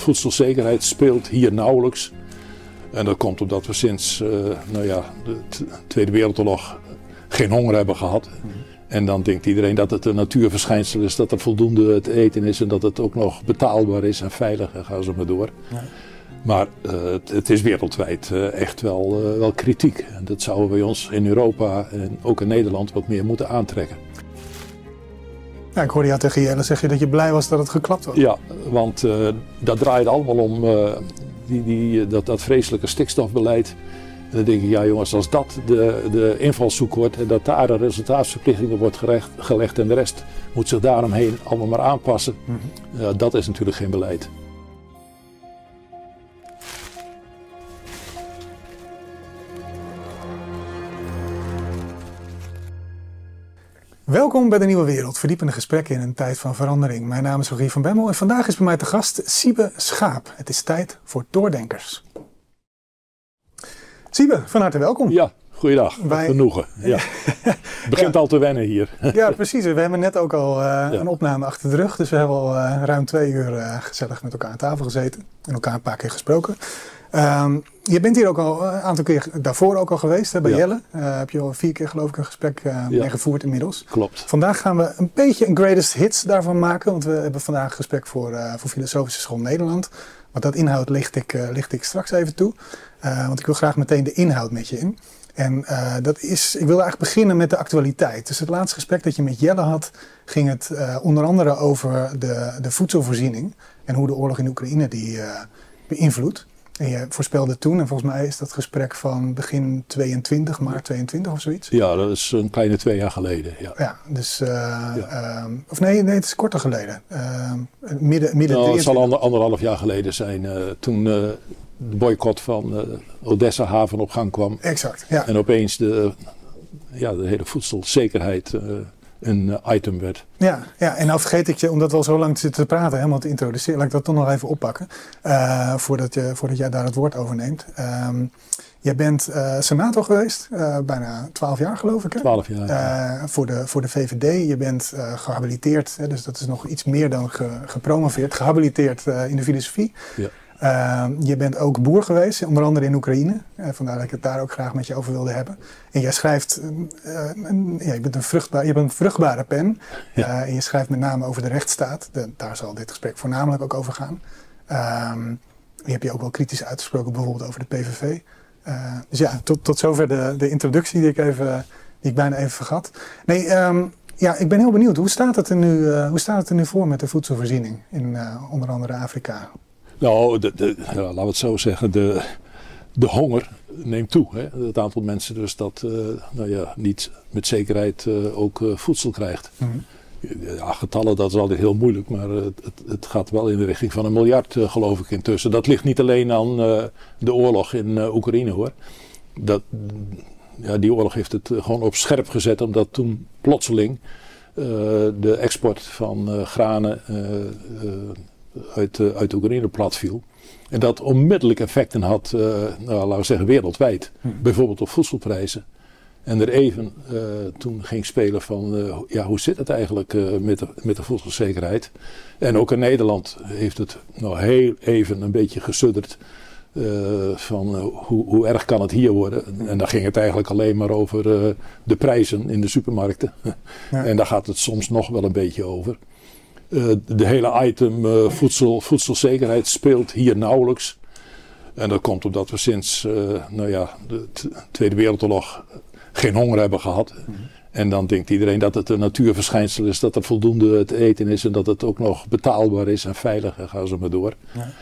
voedselzekerheid speelt hier nauwelijks. En dat komt omdat we sinds nou ja, de Tweede Wereldoorlog geen honger hebben gehad. En dan denkt iedereen dat het een natuurverschijnsel is, dat er voldoende te eten is en dat het ook nog betaalbaar is en veilig en gaan ze maar door. Ja. Maar uh, het, het, is wereldwijd uh, echt wel, wel kritiek. En dat zouden we ons in Europa en ook in Nederland wat meer moeten aantrekken. Ja, ik hoorde jou tegen Jelle zeggen dat je blij was dat het geklapt was. Ja, want dat draait allemaal om die, die, dat, dat vreselijke stikstofbeleid. En dan denk ik, ja jongens, als dat de, de invalshoek wordt en dat daar de resultaatsverplichtingen wordt gerecht, gelegd en de rest moet zich daaromheen allemaal maar aanpassen, mm -hmm. dat is natuurlijk geen beleid. Welkom bij de Nieuwe Wereld, verdiepende gesprekken in een tijd van verandering. Mijn naam is Rogier van Bemmel en vandaag is bij mij te gast Siebe Schaap. Het is tijd voor doordenkers. Siebe, van harte welkom. Ja, goeiedag. Wij... Genoegen. Ja. Het begint al te wennen hier. ja, precies. We hebben net ook al uh, een opname achter de rug. Dus we hebben al uh, ruim twee uur uh, gezellig met elkaar aan tafel gezeten. En elkaar een paar keer gesproken. Um, je bent hier ook al een aantal keer daarvoor ook al geweest hè, bij ja. Jelle. Uh, heb je al vier keer geloof ik een gesprek uh, ja. mee gevoerd inmiddels. Klopt. Vandaag gaan we een beetje een greatest hits daarvan maken. Want we hebben vandaag een gesprek voor, uh, voor Filosofische School Nederland. Wat dat inhoud licht ik, licht ik straks even toe. want ik wil graag meteen de inhoud met je in. En dat is, ik wil eigenlijk beginnen met de actualiteit. Dus het laatste gesprek dat je met Jelle had, ging het onder andere over de, de voedselvoorziening. En hoe de oorlog in Oekraïne die beïnvloedt. En je voorspelde toen, en volgens mij is dat gesprek van begin 22, maart 22 of zoiets. Ja, dat is een kleine twee jaar geleden. Ja, ja dus, uh, ja. Uh, of nee, nee, het is korter geleden. Uh, midden, midden nou, het zal ander, anderhalf jaar geleden zijn, eh, toen de boycott van Odessa haven op gang kwam. Exact, ja. En opeens de, ja, de hele voedselzekerheid een item werd. Ja, ja, en nou vergeet ik je, omdat we al zo lang zitten te praten, helemaal te introduceren. Laat ik dat toch nog even oppakken, uh, voordat, je, voordat jij daar het woord over neemt. Um, jij bent uh, senator geweest, uh, bijna twaalf jaar geloof ik. Twaalf jaar. voor, de, voor de VVD. Je bent gehabiliteerd, hè, dus dat is nog iets meer dan ge, gepromoveerd. Gehabiliteerd in de filosofie. Ja. Uh, je bent ook boer geweest, onder andere in Oekraïne. Uh, vandaar dat ik het daar ook graag met je over wilde hebben. En jij schrijft, uh, een, ja, je, bent een vruchtbaar, je hebt een vruchtbare pen. Ja. en je schrijft met name over de rechtsstaat. De, daar zal dit gesprek voornamelijk ook over gaan. Ehm, je hebt je ook wel kritisch uitgesproken, bijvoorbeeld over de PVV. dus ja, tot, tot zover de, de introductie die ik, even, die ik bijna even vergat. Nee, um, ja, ik ben heel benieuwd. Hoe staat het er nu, hoe staat het er nu voor met de voedselvoorziening in onder andere Afrika? Nou, de, de, ja, laten we het zo zeggen, de, de honger neemt toe. Hè? Het aantal mensen dus dat uh, nou ja, niet met zekerheid uh, ook uh, voedsel krijgt. Mm -hmm. Ja, getallen, dat is altijd heel moeilijk, maar het, het, gaat wel in de richting van een miljard, geloof ik, intussen. Dat ligt niet alleen aan de oorlog in Oekraïne, hoor. Dat, ja, die oorlog heeft het gewoon op scherp gezet, omdat toen plotseling de export van granen uit, uh, uit Oekraïne plat viel. En dat onmiddellijk effecten had, uh, nou, laten we zeggen, wereldwijd. Hm. Bijvoorbeeld op voedselprijzen. En er even uh, toen ging spelen van, ja, hoe zit het eigenlijk met, de, met de voedselzekerheid? En ook in Nederland heeft het nou heel even een beetje gesudderd. van hoe, hoe erg kan het hier worden? En dan ging het eigenlijk alleen maar over de prijzen in de supermarkten. Ja. en daar gaat het soms nog wel een beetje over. Uh, de hele item uh, voedsel, voedselzekerheid speelt hier nauwelijks. En dat komt omdat we sinds uh, nou ja, de Tweede Wereldoorlog geen honger hebben gehad. Mm -hmm. En dan denkt iedereen dat het een natuurverschijnsel is, dat er voldoende te eten is en dat het ook nog betaalbaar is en veilig en gaan ze maar door. Ja.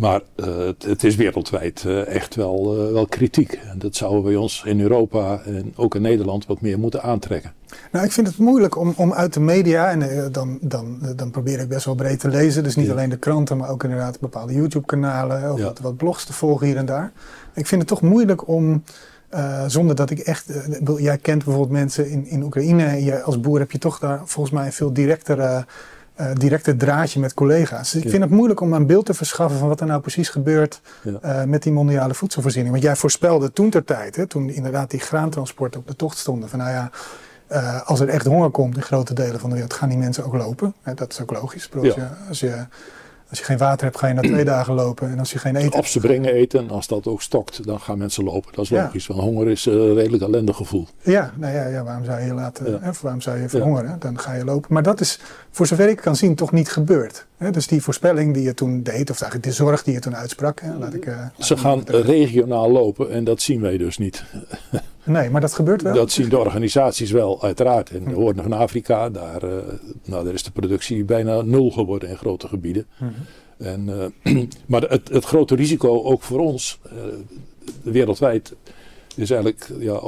Maar uh, het, het, is wereldwijd uh, echt wel, uh, wel kritiek. En dat zouden we ons in Europa en ook in Nederland wat meer moeten aantrekken. Nou, ik vind het moeilijk om, om uit de media, en dan, dan, dan probeer ik best wel breed te lezen. Dus niet ja. alleen de kranten, maar ook inderdaad bepaalde YouTube-kanalen of ja. wat, wat, blogs te volgen hier en daar. Ik vind het toch moeilijk om, zonder dat ik echt. jij kent bijvoorbeeld mensen in, in Oekraïne. Je, als boer heb je toch daar volgens mij een veel directere uh, directe draadje met collega's. Dus ik vind het moeilijk om een beeld te verschaffen van wat er nou precies gebeurt uh, met die mondiale voedselvoorziening. Want jij voorspelde toen ter tijd, hè, toen inderdaad die graantransporten op de tocht stonden, van nou ja, uh, als er echt honger komt in grote delen van de wereld, gaan die mensen ook lopen. Hè, dat is ook logisch. Ja. Als je, als je Als je geen water hebt, ga je na twee dagen lopen. En als je geen eten Of ze brengen eten. Als dat ook stokt, dan gaan mensen lopen. Dat is logisch. Want honger is een redelijk ellendig gevoel. Ja, nou ja, ja waarom zou je laten, ja. waarom zou je verhongeren? Dan ga je lopen. Maar dat is, voor zover ik kan zien, toch niet gebeurd. Dus die voorspelling die je toen deed, of eigenlijk de zorg die je toen uitsprak. Laat ik, uh, ze gaan regionaal lopen en dat zien wij dus niet. Nee, maar dat gebeurt wel. Dat zien de organisaties wel, uiteraard. In de Hoorn van Afrika, daar, uh, nou, daar is de productie bijna nul geworden in grote gebieden. Mm -hmm. en, uh, maar het, het, grote risico ook voor ons, wereldwijd, is eigenlijk, ja,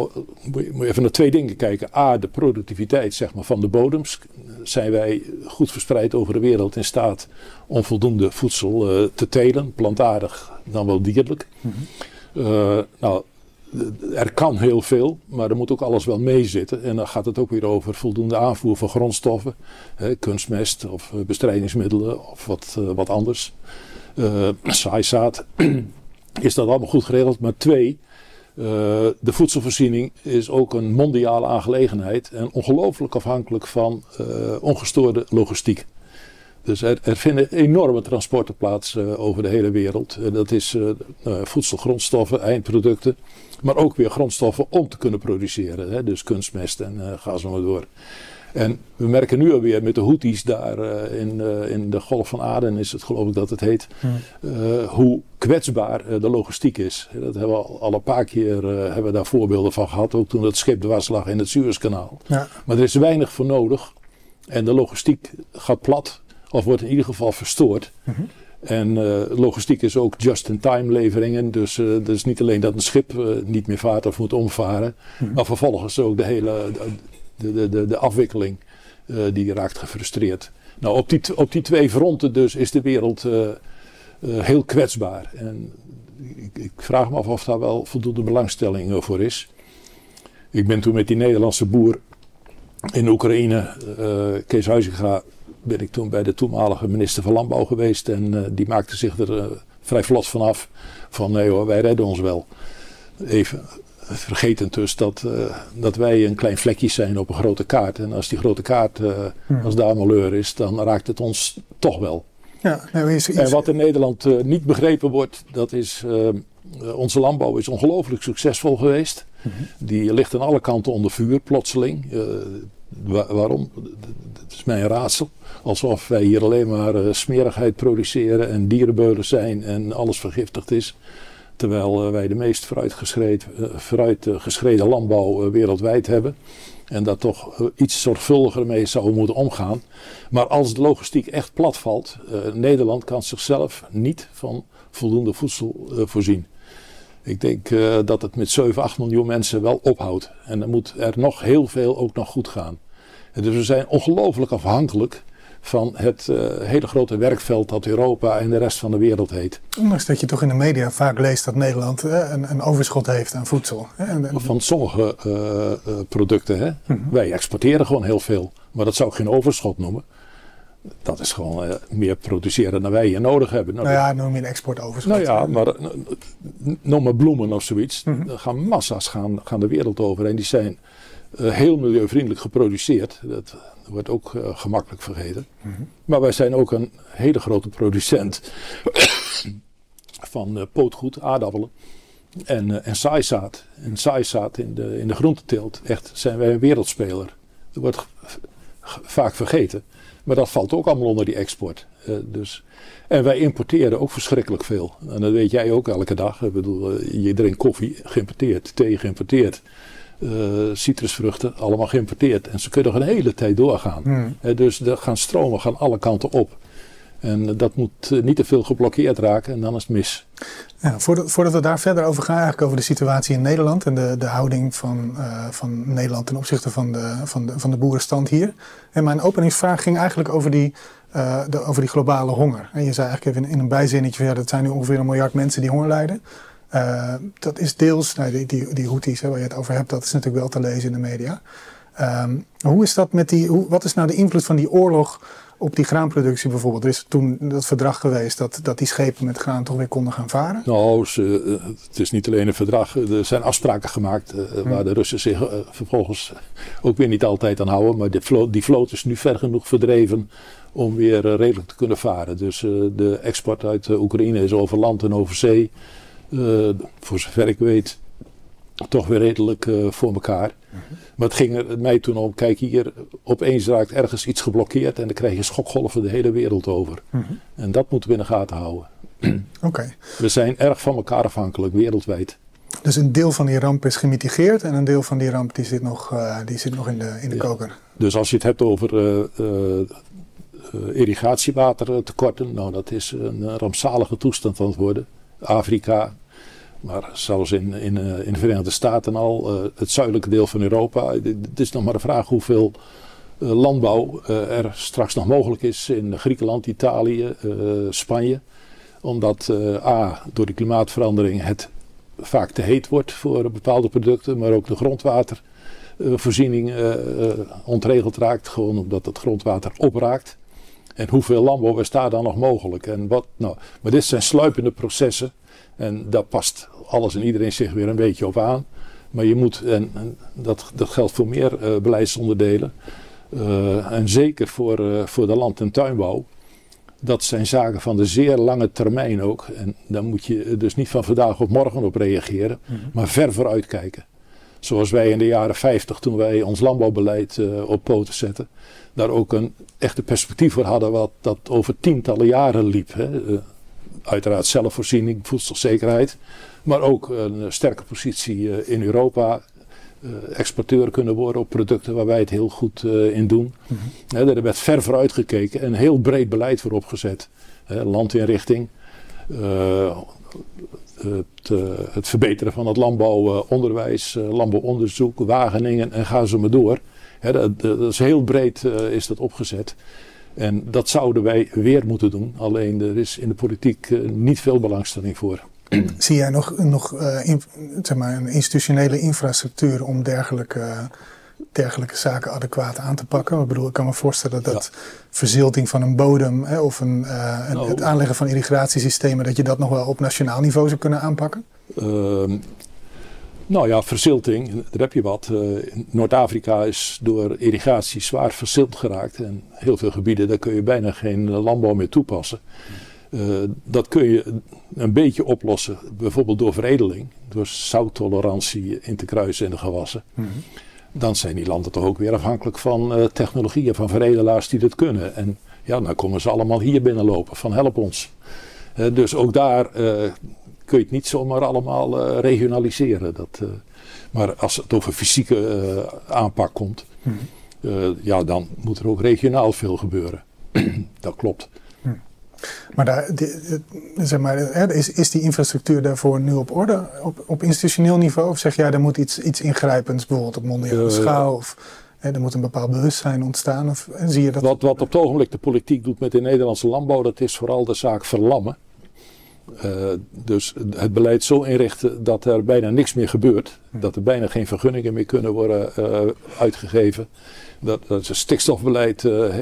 moet je even naar twee dingen kijken. A, de productiviteit zeg maar, van de bodems. Zijn wij goed verspreid over de wereld in staat om voldoende voedsel te telen, plantaardig dan wel dierlijk. Mm -hmm. nou, er kan heel veel, maar er moet ook alles wel meezitten. En dan gaat het ook weer over voldoende aanvoer van grondstoffen, hè, kunstmest of bestrijdingsmiddelen of wat, uh, wat anders. Saaizaad. is dat allemaal goed geregeld? Maar twee, uh, de voedselvoorziening is ook een mondiale aangelegenheid en ongelooflijk afhankelijk van ongestoorde logistiek. Dus er, vinden enorme transporten plaats uh, over de hele wereld. Dat is uh, voedsel, grondstoffen, eindproducten. Maar ook weer grondstoffen om te kunnen produceren. Hè? Dus kunstmest en ga zo maar door. En we merken nu alweer met de Houthis daar in, in de Golf van Aden, is het geloof ik dat het heet, hmm. hoe kwetsbaar de logistiek is. Dat hebben we al, al een paar keer hebben we daar voorbeelden van gehad, ook toen het schip dwars lag in het Suezkanaal. Ja. Maar er is weinig voor nodig en de logistiek gaat plat of wordt in ieder geval verstoord. -hmm. En logistiek is ook just-in-time leveringen. Dus dat is niet alleen dat een schip niet meer vaart of moet omvaren. -hmm. Maar vervolgens ook de hele de, de, de, afwikkeling die raakt gefrustreerd. Nou, op die, op die twee fronten dus is de wereld heel kwetsbaar. En ik, ik, vraag me af of daar wel voldoende belangstelling voor is. Ik ben toen met die Nederlandse boer in Oekraïne, Kees Huizinga, ben ik toen bij de toenmalige minister van Landbouw geweest. En die maakte zich er vrij vlot van af. Van nee hoor, wij redden ons wel. Even vergetend dus dat, uh, dat wij een klein vlekje zijn op een grote kaart. En als die grote kaart, hmm. als daar malheur is, dan raakt het ons toch wel. Ja, nou, is, is... En wat in Nederland niet begrepen wordt, dat is... onze landbouw is ongelooflijk succesvol geweest. Mm -hmm. Die ligt aan alle kanten onder vuur, plotseling. Wa waarom? Dat is mijn raadsel. Alsof wij hier alleen maar uh, smerigheid produceren en dierenbeulen zijn en alles vergiftigd is. Terwijl uh, wij de meest vooruitgeschreden uh, landbouw wereldwijd hebben. En daar toch iets zorgvuldiger mee zouden moeten omgaan. Maar als de logistiek echt platvalt, Nederland kan zichzelf niet van voldoende voedsel voorzien. Ik denk dat het met 7, 8 miljoen mensen wel ophoudt. En dan moet er nog heel veel ook nog goed gaan. Dus we zijn ongelooflijk afhankelijk van het uh, hele grote werkveld dat Europa en de rest van de wereld heet. Ondanks dat je toch in de media vaak leest dat Nederland uh, een, een, overschot heeft aan voedsel. Hè? En, en... Van sommige uh, producten. Hè? -hmm. Wij exporteren gewoon heel veel. Maar dat zou ik geen overschot noemen. Dat is gewoon meer produceren dan wij hier nodig hebben. Nou, nou ja, noem je een exportoverschot. Nou ja, maar noem maar bloemen of zoiets. Mm -hmm. Er gaan massa's gaan, gaan de wereld over. En die zijn heel milieuvriendelijk geproduceerd. Dat wordt ook uh, gemakkelijk vergeten. Maar wij zijn ook een hele grote producent van uh, pootgoed, aardappelen en, uh, en saaizaad. En saaizaad in de, in de echt zijn wij een wereldspeler. Dat wordt vaak vergeten. Maar dat valt ook allemaal onder die export. dus. En wij importeren ook verschrikkelijk veel. En dat weet jij ook elke dag. Ik bedoel, je drinkt koffie geïmporteerd, thee geïmporteerd citrusvruchten allemaal geïmporteerd. En ze kunnen nog een hele tijd doorgaan. Hmm. Dus er gaan stromen gaan alle kanten op. En dat moet niet te veel geblokkeerd raken en dan is het mis. Ja, voordat, voordat, we daar verder over gaan, eigenlijk over de situatie in Nederland en de, de houding van, van Nederland ten opzichte van de, van, de, van de boerenstand hier. En mijn openingsvraag ging eigenlijk over die, de, over die globale honger. En je zei eigenlijk even in, in een bijzinnetje ja, dat zijn nu ongeveer een miljard mensen die honger lijden. Uh, dat is deels, nou, die, die, die Houthis hè, waar je het over hebt, dat is natuurlijk wel te lezen in de media. Um, hoe is dat met die, hoe, wat is nou de invloed van die oorlog op die graanproductie bijvoorbeeld? Er is toen dat verdrag geweest dat, dat die schepen met graan toch weer konden gaan varen? Nou, ze, het is niet alleen een verdrag. Er zijn afspraken gemaakt uh, waar de Russen zich uh, vervolgens ook weer niet altijd aan houden. Maar vloot, die vloot is nu ver genoeg verdreven om weer uh, redelijk te kunnen varen. Dus de export uit Oekraïne is over land en over zee. Voor zover ik weet, toch weer redelijk voor elkaar. Maar het ging er mij toen om, kijk hier, opeens raakt ergens iets geblokkeerd en dan krijg je schokgolven de hele wereld over. Mhm. En dat moeten we in de gaten houden. Oké. We zijn erg van elkaar afhankelijk, wereldwijd. Dus een deel van die ramp is gemitigeerd en een deel van die ramp die zit nog, uh, die zit nog in de, in de koker. Dus als je het hebt over uh, uh, irrigatiewatertekorten, nou dat is een rampzalige toestand aan het worden. Afrika, maar zelfs in, in, uh, in de Verenigde Staten al, uh, het zuidelijke deel van Europa. Het is nog maar de vraag hoeveel uh, landbouw er straks nog mogelijk is in Griekenland, Italië, Spanje. Omdat A, door de klimaatverandering het vaak te heet wordt voor bepaalde producten, maar ook de grondwatervoorziening ontregeld raakt. Gewoon omdat het grondwater opraakt. En hoeveel landbouw is daar dan nog mogelijk? En wat, nou, maar dit zijn sluipende processen. En daar past alles en iedereen zich weer een beetje op aan. Maar je moet, en, en dat, dat geldt voor meer uh, beleidsonderdelen. Uh, en zeker voor, uh, voor de land- en tuinbouw. Dat zijn zaken van de zeer lange termijn ook. En daar moet je dus niet van vandaag op morgen op reageren, mm -hmm. maar ver vooruit kijken. Zoals wij in de jaren 50, toen wij ons landbouwbeleid op poten zetten, daar ook een echte perspectief voor hadden, wat dat over tientallen jaren liep. Hè. Uiteraard zelfvoorziening, voedselzekerheid. Maar ook een sterke positie eh, in Europa. Uh, exporteur kunnen worden op producten waar wij het heel goed uh, in doen. Mm -hmm. Er werd ver vooruit gekeken en heel breed beleid voor opgezet. Landinrichting, het, het, verbeteren van het landbouwonderwijs, landbouwonderzoek, Wageningen en ga zo maar door. He, dat, dat, is heel breed is dat opgezet. En dat zouden wij weer moeten doen. Alleen er is in de politiek niet veel belangstelling voor. Zie jij nog, nog uh, in, zeg maar een institutionele infrastructuur om dergelijke, dergelijke zaken adequaat aan te pakken? Ik bedoel, ik kan me voorstellen dat ja. verzilting van een bodem hè, of een, uh, een, het aanleggen van irrigatiesystemen, dat je dat nog wel op nationaal niveau zou kunnen aanpakken? Nou ja, verzilting, daar heb je wat. Uh, Noord-Afrika is door irrigatie zwaar verzild geraakt. En heel veel gebieden, daar kun je bijna geen landbouw meer toepassen. Uh, dat kun je een beetje oplossen, bijvoorbeeld door veredeling, door zouttolerantie in te kruisen in de gewassen. Mm -hmm. Dan zijn die landen toch ook weer afhankelijk van uh, technologieën, van veredelaars die dat kunnen. En ja, dan komen ze allemaal hier binnenlopen van help ons. Dus ook daar kun je het niet zomaar allemaal regionaliseren. Dat, maar als het over fysieke aanpak komt, mm -hmm. ja, dan moet er ook regionaal veel gebeuren. dat klopt. Maar, daar, zeg maar is, is die infrastructuur daarvoor nu op orde op, op institutioneel niveau? Of zeg jij, er moet iets, iets ingrijpends, bijvoorbeeld op mondiale schaal? Of hè, er moet een bepaald bewustzijn ontstaan? Of, zie je dat? Wat, wat op het ogenblik de politiek doet met de Nederlandse landbouw, dat is vooral de zaak verlammen. Uh, dus het beleid zo inrichten dat er bijna niks meer gebeurt. Hm. Dat er bijna geen vergunningen meer kunnen worden uh, uitgegeven. Dat, dat is een stikstofbeleid uh,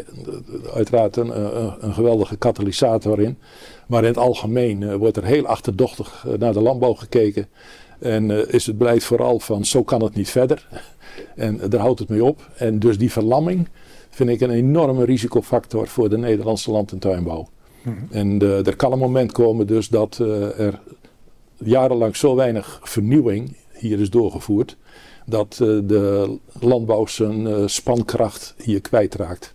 uiteraard een, geweldige katalysator in. Maar in het algemeen wordt er heel achterdochtig naar de landbouw gekeken. En is het beleid vooral van zo kan het niet verder. En daar houdt het mee op. En dus die verlamming vind ik een enorme risicofactor voor de Nederlandse land- en tuinbouw. En er kan een moment komen dus dat er jarenlang zo weinig vernieuwing hier is doorgevoerd dat uh, de landbouw zijn uh, spankracht hier kwijtraakt.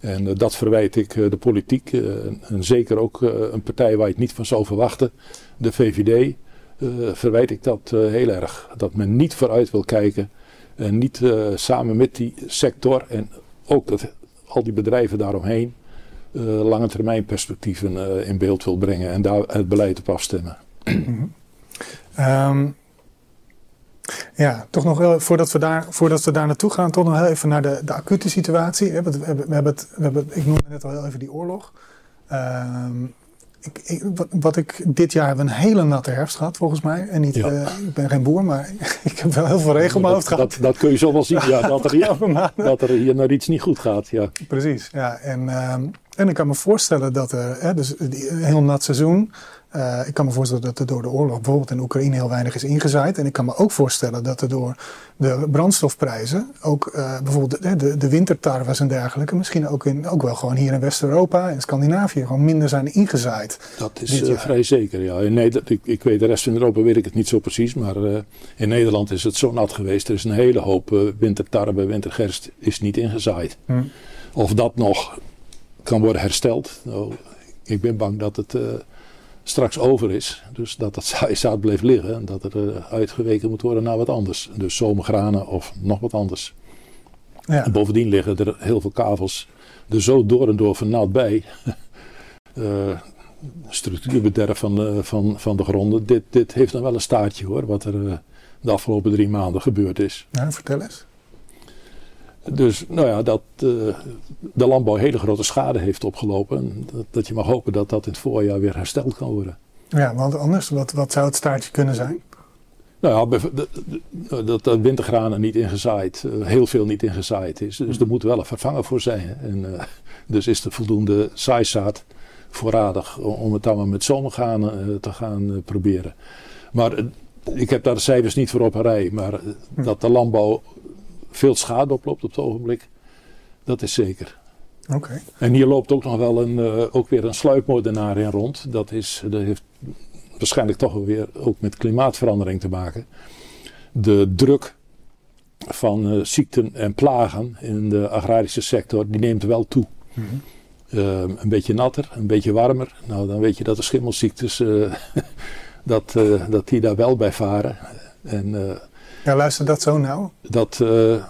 En uh, dat verwijt ik de politiek en zeker ook een partij waar je het niet van zou verwachten, de VVD, verwijt ik dat heel erg. Dat men niet vooruit wil kijken en niet samen met die sector en ook dat, al die bedrijven daaromheen lange termijn perspectieven in beeld wil brengen en daar het beleid op afstemmen. Mm -hmm. um ja, toch nog wel, voordat we daar, voordat we daar naartoe gaan, toch nog even naar de, de acute situatie. We hebben, we hebben het, we hebben ik noemde net al heel even die oorlog. Uh, ik, wat, ik dit jaar heb een hele natte herfst gehad, volgens mij. En niet, eh, ik ben geen boer, maar ik heb wel heel veel regen op mijn hoofd gehad. Dat, dat, kun je zo wel zien, ja, dat, er hier, dat er hier naar iets niet goed gaat. Ja. Precies, ja. En, ehm, en ik kan me voorstellen dat er, hè, dus een heel nat seizoen, uh, ik kan me voorstellen dat er door de oorlog bijvoorbeeld in Oekraïne heel weinig is ingezaaid. En ik kan me ook voorstellen dat er door de brandstofprijzen, ook uh, bijvoorbeeld de, de, de en dergelijke, misschien ook, in, ook wel gewoon hier in West-Europa en Scandinavië gewoon minder zijn ingezaaid. Dat is uh, vrij zeker, ja. In Nederland, ik, ik, weet de rest van Europa weet ik het niet zo precies, maar in Nederland is het zo nat geweest. Er is een hele hoop wintertarwe, wintergerst is niet ingezaaid. Hm. Of dat nog kan worden hersteld. Nou, ik ben bang dat het straks over is. Dus dat dat zaad bleef liggen en dat er eh, uitgeweken moet worden naar wat anders. Dus zomergranen of nog wat anders. Ja. En bovendien liggen er heel veel kavels er zo door en door vernauwd bij. uh, structuurbederf van, uh, van, van de gronden. Dit, dit heeft dan wel een staartje hoor, wat er de afgelopen drie maanden gebeurd is. Ja, vertel eens. Dus nou ja, dat uh, de landbouw hele grote schade heeft opgelopen. Dat, dat, je mag hopen dat dat in het voorjaar weer hersteld kan worden. Ja, want anders, wat, wat zou het staartje kunnen zijn? Nou ja, dat de wintergranen niet ingezaaid, uh, heel veel niet ingezaaid is. Dus er moet wel een vervanger voor zijn. En, uh, dus is er voldoende zaaizaad voorradig om het dan maar met zomergranen te gaan proberen. Maar ik heb daar de cijfers niet voor op een rij. Maar hm. dat de landbouw veel schade oploopt op het ogenblik. Dat is zeker. Oké. En hier loopt ook nog wel een, uh, ook weer een sluipmoordenaar in rond. Dat, is, dat heeft waarschijnlijk toch weer ook met klimaatverandering te maken. De druk van uh, ziekten en plagen in de agrarische sector, die neemt wel toe. Mm -hmm. uh, een beetje natter, een beetje warmer. Nou, dan weet je dat de schimmelziektes, dat, dat die daar wel bij varen. En ja, luister dat zo nou? Dat, uh,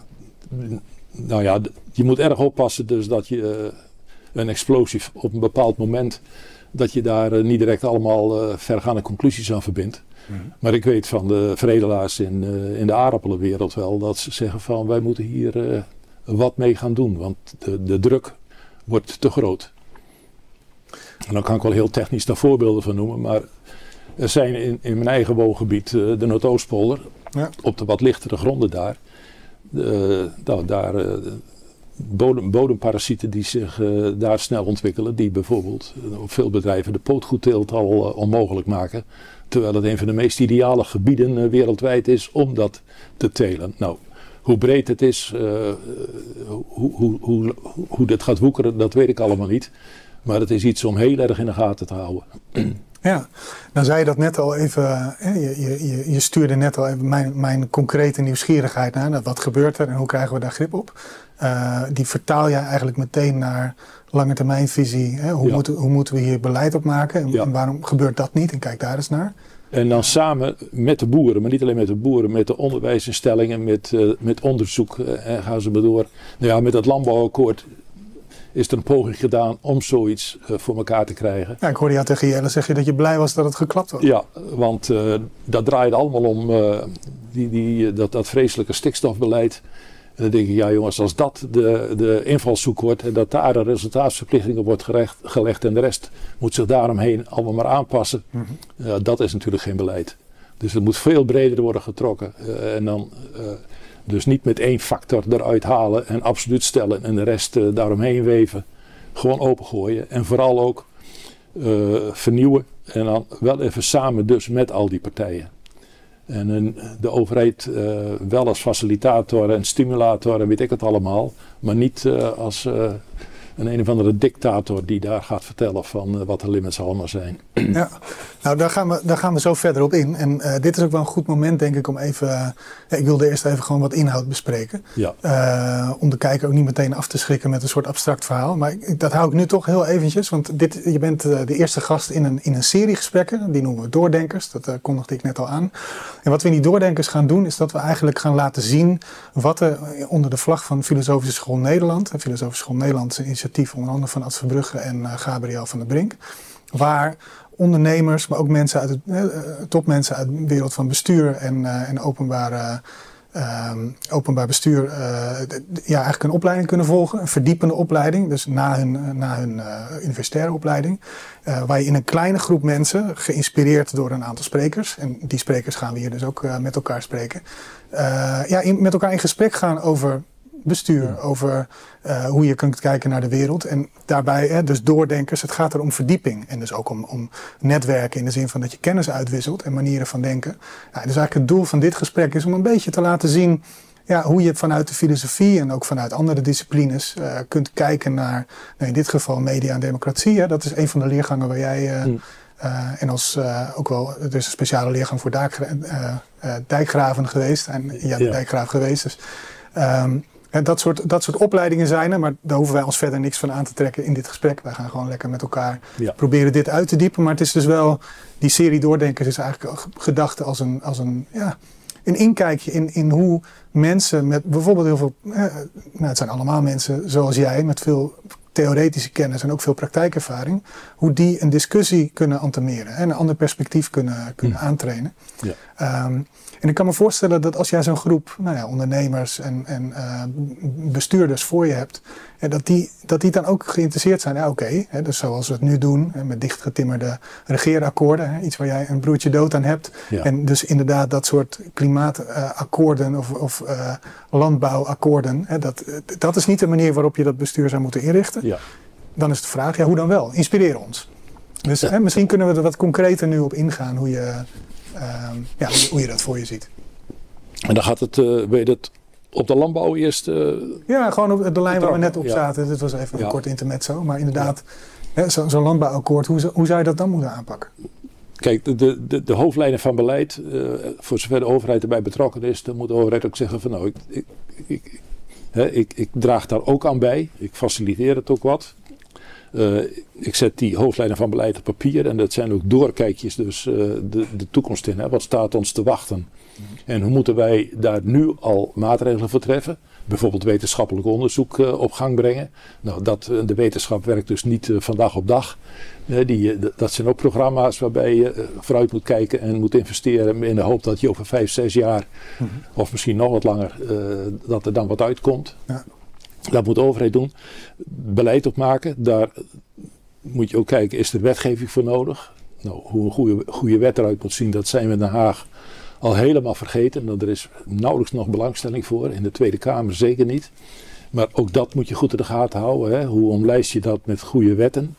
nou ja, je moet erg oppassen dus dat je uh, een explosie op een bepaald moment, dat je daar uh, niet direct allemaal vergaande conclusies aan verbindt. Mhm. Maar ik weet van de veredelaars in, in de aardappelenwereld wel dat ze zeggen van wij moeten hier wat mee gaan doen, want de, de druk wordt te groot. En dan kan ik wel heel technisch daar voorbeelden van noemen, maar er zijn in, in mijn eigen woongebied, de Noordoostpolder, ja. Op de wat lichtere gronden daar. Uh, daar uh, bodem, bodemparasieten die zich uh, daar snel ontwikkelen. Die bijvoorbeeld op veel bedrijven de pootgoedteelt al onmogelijk maken. Terwijl het een van de meest ideale gebieden wereldwijd is om dat te telen. Nou, hoe breed het is, hoe, hoe, hoe, hoe dit gaat woekeren, dat weet ik allemaal niet. Maar het is iets om heel erg in de gaten te houden. Ja, nou zei je dat net al even, je, je, je stuurde net al even mijn, mijn concrete nieuwsgierigheid naar. Wat gebeurt er en hoe krijgen we daar grip op? Uh, die vertaal jij eigenlijk meteen naar lange termijnvisie. Hè? Hoe, moeten, hoe moeten we hier beleid op maken en, en, waarom gebeurt dat niet? En kijk daar eens naar. En dan samen met de boeren, maar niet alleen met de boeren, met de onderwijsinstellingen, met, uh, met onderzoek uh, en gaan ze maar door. Nou ja, met het landbouwakkoord is er een poging gedaan om zoiets uh, voor elkaar te krijgen. Ja, ik hoorde jou tegen Jelle zeggen dat je blij was dat het geklapt was. Ja, want uh, dat draait allemaal om uh, die, die, dat, dat vreselijke stikstofbeleid. En dan denk ik, ja jongens, als dat de, de invalshoek wordt en dat daar de resultaatsverplichtingen wordt gerecht, gelegd en de rest moet zich daaromheen allemaal maar aanpassen, mm -hmm. dat is natuurlijk geen beleid. Dus het moet veel breder worden getrokken. en dan dus niet met één factor eruit halen en absoluut stellen en de rest uh, daaromheen weven. Gewoon opengooien en vooral ook uh, vernieuwen. En dan wel even samen dus met al die partijen. En uh, de overheid wel als facilitator en stimulator en weet ik het allemaal. Maar niet als een een of andere dictator die daar gaat vertellen van wat de limits allemaal zijn. Ja, nou daar gaan we, daar gaan we zo verder op in. En uh, dit is ook wel een goed moment denk ik om even, uh, ik wilde eerst even gewoon wat inhoud bespreken. Ja. om de kijker ook niet meteen af te schrikken met een soort abstract verhaal. Maar ik, dat hou ik nu toch heel eventjes, want dit, je bent de eerste gast in een, in een serie gesprekken. Die noemen we Doordenkers, dat kondigde ik net al aan. En wat we in die Doordenkers gaan doen is dat we eigenlijk gaan laten zien wat er onder de vlag van Filosofische School Nederland, Filosofische School Nederland is initiatief onder andere van Ad Verbrugge en Gabriel van der Brink. Waar ondernemers, maar ook mensen uit het, uh, topmensen uit de wereld van bestuur en, uh, en openbare ehm, openbaar bestuur uh, ja, eigenlijk een opleiding kunnen volgen. Een verdiepende opleiding, dus na hun, na hun universitaire opleiding. waar je in een kleine groep mensen, geïnspireerd door een aantal sprekers. En die sprekers gaan we hier dus ook met elkaar spreken. ja, met elkaar in gesprek gaan over bestuur, over uh, hoe je kunt kijken naar de wereld. En daarbij, hè, dus doordenkers, het gaat er om verdieping. En dus ook om, om netwerken in de zin van dat je kennis uitwisselt en manieren van denken. dus eigenlijk het doel van dit gesprek is om een beetje te laten zien ja, hoe je vanuit de filosofie en ook vanuit andere disciplines uh, kunt kijken naar, nou in dit geval media en democratie. Hè. Dat is een van de leergangen waar jij. Uh, uh, en als ook wel, er is een speciale leergang voor dijkgraven geweest. En jij bent ja. dijkgraaf geweest. Dus um, en dat soort, dat soort opleidingen zijn er, maar daar hoeven wij ons verder niks van aan te trekken in dit gesprek. Wij gaan gewoon lekker met elkaar proberen dit uit te diepen. Maar het is dus wel, die serie Doordenkers is eigenlijk gedacht als een, als een, ja, een inkijkje in, in hoe mensen met bijvoorbeeld heel veel, eh, nou het zijn allemaal mensen zoals jij, met veel theoretische kennis en ook veel praktijkervaring, hoe die een discussie kunnen antameren en een ander perspectief kunnen, kunnen hm. aantrainen. Ja. Um, en ik kan me voorstellen dat als jij zo'n groep nou ja, ondernemers en, en uh, bestuurders voor je hebt, dat, die, dat die dan ook geïnteresseerd zijn. Ja, oké, okay, dus zoals we het nu doen, met dichtgetimmerde regeerakkoorden, hè, iets waar jij een broertje dood aan hebt. En dus inderdaad dat soort klimaatakkoorden uh, of, of uh, landbouwakkoorden, hè, dat, dat is niet de manier waarop je dat bestuur zou moeten inrichten. Ja. Dan is de vraag, ja, hoe dan wel? Inspireer ons. Dus hè, misschien kunnen we er wat concreter nu op ingaan hoe je Ehm, ja, hoe je dat voor je ziet. En dan gaat het, uh, weet het op de landbouw eerst? Uh, ja, gewoon op de lijn waar we net op zaten. Dit was even een kort intermezzo. Maar inderdaad, zo'n zo landbouwakkoord, hoe, hoe zou je dat dan moeten aanpakken? Kijk, de, de, de hoofdlijnen van beleid, uh, voor zover de overheid erbij betrokken is, dan moet de overheid ook zeggen van nou, ik, ik, ik, ik, ik draag daar ook aan bij. Ik faciliteer het ook wat. Uh, ik zet die hoofdlijnen van beleid op papier en dat zijn ook doorkijkjes dus uh, de, de toekomst in. Hè. Wat staat ons te wachten? En hoe moeten wij daar nu al maatregelen voor treffen? Bijvoorbeeld wetenschappelijk onderzoek uh, op gang brengen. Nou, dat, de wetenschap werkt dus niet van dag op dag. Die, dat zijn ook programma's waarbij je vooruit moet kijken en moet investeren in de hoop dat je over vijf, zes jaar, mm -hmm. of misschien nog wat langer, dat er dan wat uitkomt. Ja. Dat moet de overheid doen. Beleid opmaken. Daar moet je ook kijken, is er wetgeving voor nodig? Nou, hoe een goede, goede wet eruit moet zien, dat zijn we in Den Haag al helemaal vergeten. Er is nauwelijks nog belangstelling voor. In de Tweede Kamer zeker niet. Maar ook dat moet je goed in de gaten houden. Hè? Hoe omlijst je dat met goede wetten?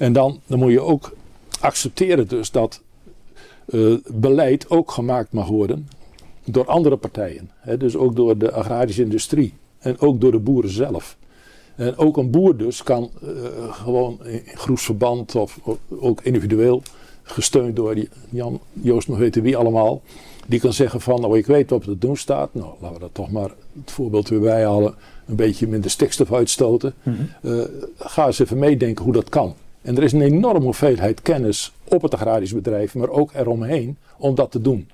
En dan, dan moet je ook accepteren dus dat uh, beleid ook gemaakt mag worden door andere partijen. Hè? Dus ook door de agrarische industrie. En ook door de boeren zelf. En ook een boer dus kan uh, gewoon in groepsverband of, of, ook individueel, gesteund door Jan, Joost nog weten wie allemaal, die kan zeggen van, nou ik weet wat er te doen staat, nou laten we dat toch maar het voorbeeld weer bijhalen, een beetje minder stikstof uitstoten. Mm -hmm. uh, ga eens even meedenken hoe dat kan. En er is een enorme hoeveelheid kennis op het agrarisch bedrijf, maar ook eromheen om dat te doen.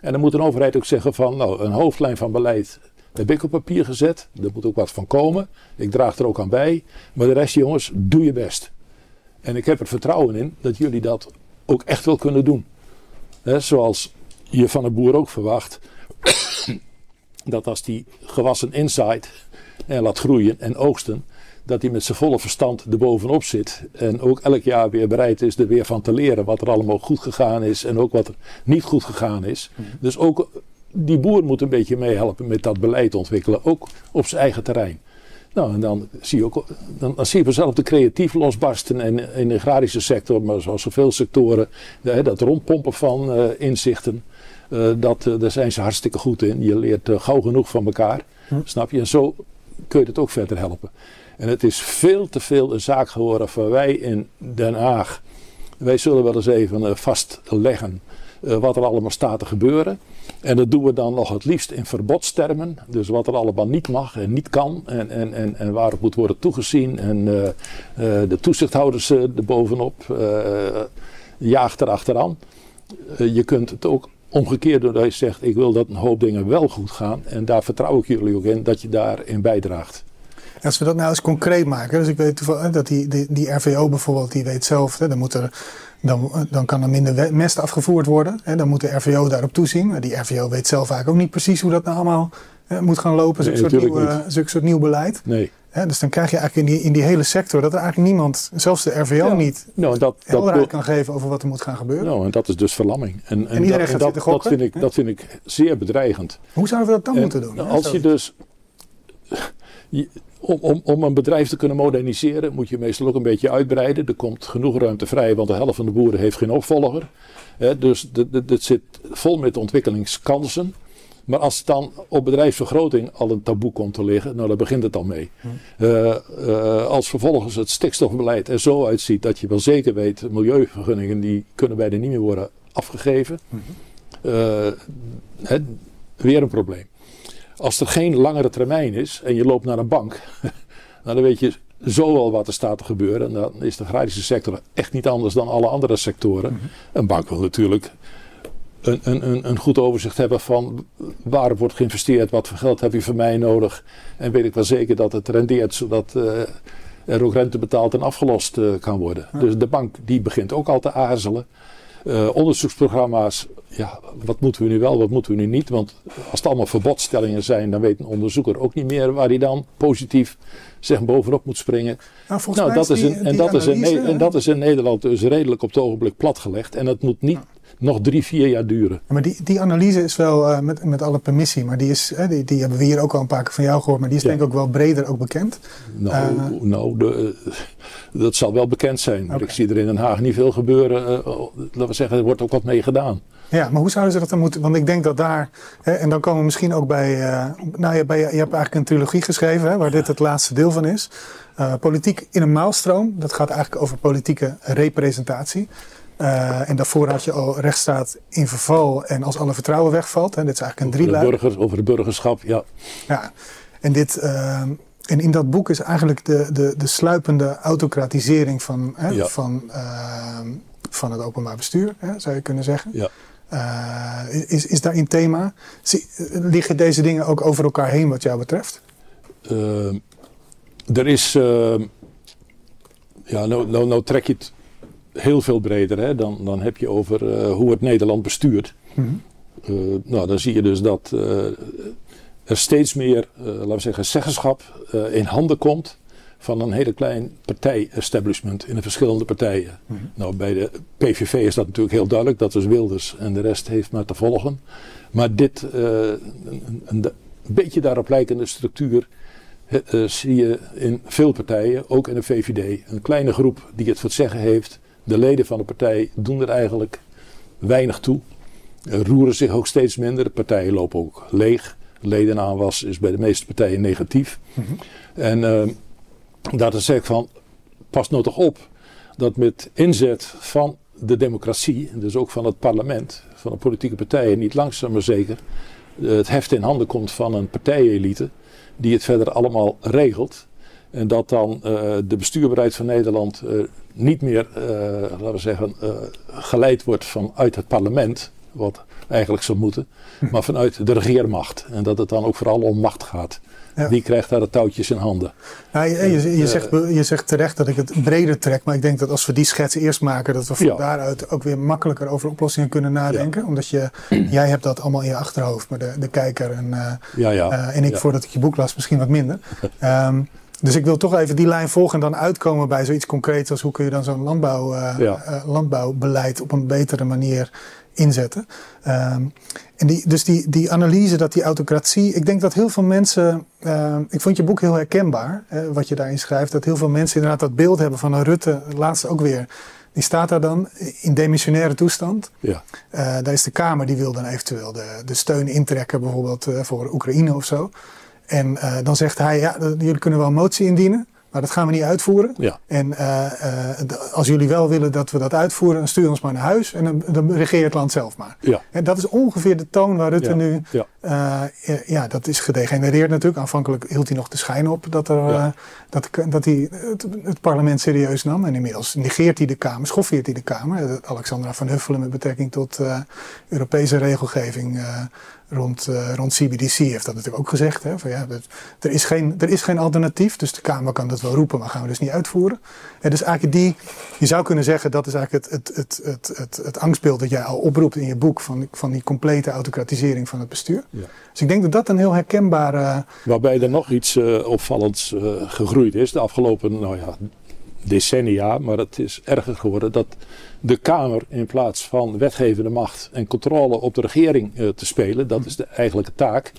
En dan moet een overheid ook zeggen van, nou een hoofdlijn van beleid heb ik op papier gezet. Er moet ook wat van komen. Ik draag er ook aan bij. Maar de rest, jongens, doe je best. En ik heb er vertrouwen in dat jullie dat ook echt wel kunnen doen. zoals je van een boer ook verwacht. dat als die gewassen inzaait en laat groeien en oogsten. Dat hij met zijn volle verstand erbovenop zit. En ook elk jaar weer bereid is er weer van te leren. Wat er allemaal goed gegaan is. En ook wat er niet goed gegaan is. Mhm. Dus ook die boer moet een beetje meehelpen met dat beleid ontwikkelen, ook op zijn eigen terrein. Nou, en dan zie je ook, dan, dan zie je vanzelf de creatief losbarsten en in de agrarische sector, maar zoals zoveel sectoren, dat rondpompen van uh, inzichten, uh, dat, uh, daar zijn ze hartstikke goed in. Je leert gauw genoeg van elkaar, hm. snap je? En zo kun je het ook verder helpen. En het is veel te veel een zaak geworden van wij in Den Haag. Wij zullen wel eens even vastleggen wat er allemaal staat te gebeuren. En dat doen we dan nog het liefst in verbodstermen. Dus wat er allemaal niet mag en niet kan. En, en, en, waarop moet worden toegezien. En uh, de toezichthouders uh, erbovenop. jaagt er achteraan. je kunt het ook omgekeerd dat je zegt: Ik wil dat een hoop dingen wel goed gaan. En daar vertrouw ik jullie ook in dat je daarin bijdraagt. Als we dat nou eens concreet maken, dus ik weet dat die, die, die RVO bijvoorbeeld, die weet zelf, hè, dan, moet er, dan, dan kan er minder mest afgevoerd worden. Hè, dan moet de RVO daarop toezien. Maar die RVO weet zelf vaak ook niet precies hoe dat nou allemaal hè, moet gaan lopen, zo'n soort, nieuw, soort nieuw beleid. Nee. Dus dan krijg je eigenlijk in die, in die hele sector dat er eigenlijk niemand, zelfs de RVO niet, nou, dat, helderheid kan geven over wat er moet gaan gebeuren. Nou, en dat is dus verlamming. En, en, iedereen dat, gaat dat, vind ik, dat vind ik zeer bedreigend. Hoe zouden we dat dan moeten doen? Als je dus om, om, om een bedrijf te kunnen moderniseren moet je meestal ook een beetje uitbreiden. Er komt genoeg ruimte vrij, want de helft van de boeren heeft geen opvolger. dus het zit vol met ontwikkelingskansen. Maar als het dan op bedrijfsvergroting al een taboe komt te liggen, nou dan begint het al mee. Hm. Uh, uh, als vervolgens het stikstofbeleid er zo uitziet dat je wel zeker weet, milieuvergunningen die kunnen bijna niet meer worden afgegeven. Uh, weer een probleem. Als er geen langere termijn is en je loopt naar een bank, nou, dan weet je zo wel wat er staat te gebeuren. En dan is de agrarische sector echt niet anders dan alle andere sectoren. Mhm. Een bank wil natuurlijk een, een, een, goed overzicht hebben van waar wordt geïnvesteerd, wat voor geld heb je van mij nodig. En weet ik wel zeker dat het rendeert, zodat uh, er ook rente betaald en afgelost uh, kan worden. Dus de bank die begint ook al te aarzelen. Uh, onderzoeksprogramma's, ja, wat moeten we nu wel, wat moeten we nu niet? Want als het allemaal verbodstellingen zijn, dan weet een onderzoeker ook niet meer waar hij dan positief zeg, bovenop moet springen. Nou, nou dat is, een, en, dat is in, en dat is in Nederland dus redelijk op het ogenblik platgelegd. En dat moet niet nog drie, vier jaar duren. maar die, die analyse is wel, uh, met, met alle permissie, maar die, is, die, die hebben we hier ook al een paar keer van jou gehoord, maar die is denk ik ook wel breder ook bekend. Nou, uh, nou de, dat zal wel bekend zijn. Maar ik zie er in Den Haag niet veel gebeuren. Uh, laten we zeggen, er wordt ook wat mee gedaan. Ja, maar hoe zouden ze dat dan moeten? Want ik denk dat daar, hè, en dan komen we misschien ook bij, nou ja, bij, je hebt eigenlijk een trilogie geschreven, hè, waar dit het laatste deel van is. politiek in een maalstroom, dat gaat eigenlijk over politieke representatie. Uh, en daarvoor had je al rechtsstaat in verval en als alle vertrouwen wegvalt. Hè, dit is eigenlijk een drieluik. Burger, over het burgerschap, ja. Ja, en, dit, uh, en in dat boek is eigenlijk de, de, de sluipende autocratisering van, hè, ja. van, uh, van het openbaar bestuur, hè, zou je kunnen zeggen. Ja. is, is daarin thema? Liggen deze dingen ook over elkaar heen wat jou betreft? er is... ja, nou, nou, nou trek je het heel veel breder. Hè? Dan, dan heb je over uh, hoe het Nederland bestuurt. Mm -hmm. uh, nou, dan zie je dus dat uh, er steeds meer, laten we zeggen, zeggenschap in handen komt van een hele klein partij-establishment in de verschillende partijen. Mm -hmm. Nou, bij de PVV is dat natuurlijk heel duidelijk, dat is Wilders en de rest heeft maar te volgen. Maar dit, een, een, een, beetje daarop lijkende structuur zie je in veel partijen, ook in de VVD. Een kleine groep die het voor het zeggen heeft de leden van de partij doen er eigenlijk weinig toe. roeren zich ook steeds minder. De partijen lopen ook leeg. Ledenaanwas is bij de meeste partijen negatief. Mm -hmm. En uh, daar zeg ik van, pas nou toch op dat met inzet van de democratie, dus ook van het parlement, van de politieke partijen, niet langzaam maar zeker, het heft in handen komt van een partijenelite die het verder allemaal regelt. En dat dan uh, de bestuurbaarheid van Nederland uh, niet meer, uh, laten we zeggen, geleid wordt vanuit het parlement, wat eigenlijk zou moeten, hm. maar vanuit de regeermacht. En dat het dan ook vooral om macht gaat. Ja. Wie krijgt daar de touwtjes in handen? Nou, je, je, je, zegt, je zegt terecht dat ik het breder trek, maar ik denk dat als we die schets eerst maken, dat we van ja. daaruit ook weer makkelijker over oplossingen kunnen nadenken. Ja. Omdat je, jij hebt dat allemaal in je achterhoofd, maar de, de kijker en, uh, en ik voordat ik je boek las misschien wat minder. um, Dus ik wil toch even die lijn volgen en dan uitkomen bij zoiets concreets als hoe kun je dan zo'n landbouw, uh, ja. uh, landbouwbeleid op een betere manier inzetten. Um, en die, dus die, die analyse dat die autocratie, ik denk dat heel veel mensen, uh, ik vond je boek heel herkenbaar, wat je daarin schrijft, dat heel veel mensen inderdaad dat beeld hebben van een Rutte, laatst ook weer. Die staat daar dan in demissionaire toestand. Ja. daar is de Kamer, die wil dan eventueel de, de steun intrekken, bijvoorbeeld voor Oekraïne of zo. En uh, dan zegt hij, ja, jullie kunnen wel een motie indienen, maar dat gaan we niet uitvoeren. Ja. En uh, uh, als jullie wel willen dat we dat uitvoeren, dan stuur ons maar naar huis en dan, dan regeer het land zelf maar. Ja. En dat is ongeveer de toon waar Rutte ja. nu, ja. ja, dat is gedegenereerd natuurlijk. Aanvankelijk hield hij nog de schijn op dat, er, dat, dat hij het, het, parlement serieus nam. En inmiddels negeert hij de Kamer, schoffeert hij de Kamer. Alexandra van Huffelen met betrekking tot Europese regelgeving rond, uh, rond CBDC heeft dat natuurlijk ook gezegd. Hè, van ja, er, is geen, er is geen alternatief, dus de Kamer kan dat wel roepen, maar gaan we dus niet uitvoeren. En dus eigenlijk die, je zou kunnen zeggen, dat is eigenlijk het, het, het, het, het, het angstbeeld dat jij al oproept in je boek van, van die complete autocratisering van het bestuur. Ja. Dus ik denk dat dat een heel herkenbare... Waarbij er nog iets uh, opvallends uh, gegroeid is de afgelopen nou ja, decennia, maar het is erger geworden dat de Kamer in plaats van wetgevende macht en controle op de regering uh, te spelen, dat is de eigenlijke taak.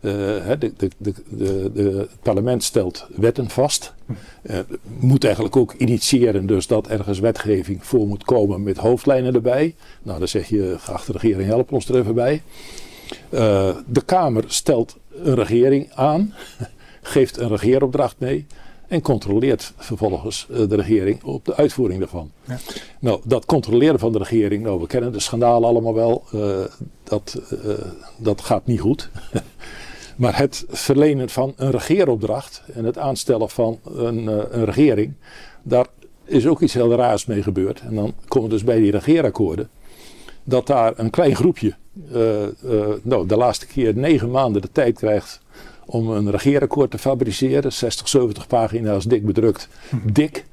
De, de, de, het parlement stelt wetten vast. Uh, moet eigenlijk ook initiëren, dus dat ergens wetgeving voor moet komen met hoofdlijnen erbij. Nou, dan zeg je, geachte regering, help ons er even bij. De Kamer stelt een regering aan, geeft een regeeropdracht mee en controleert vervolgens eh, de regering op de uitvoering daarvan. Ja. Nou, dat controleren van de regering, nou, we kennen de schandalen allemaal wel, uh, dat, uh, dat gaat niet goed. maar het verlenen van een regeeropdracht en het aanstellen van een, een regering, daar is ook iets heel raars mee gebeurd. En dan komen we dus bij die regeerakkoorden. Dat daar een klein groepje, nou, de laatste keer negen maanden de tijd krijgt om een regeerakkoord te fabriceren. 60, 70 pagina's dik bedrukt. Mhm. Dik.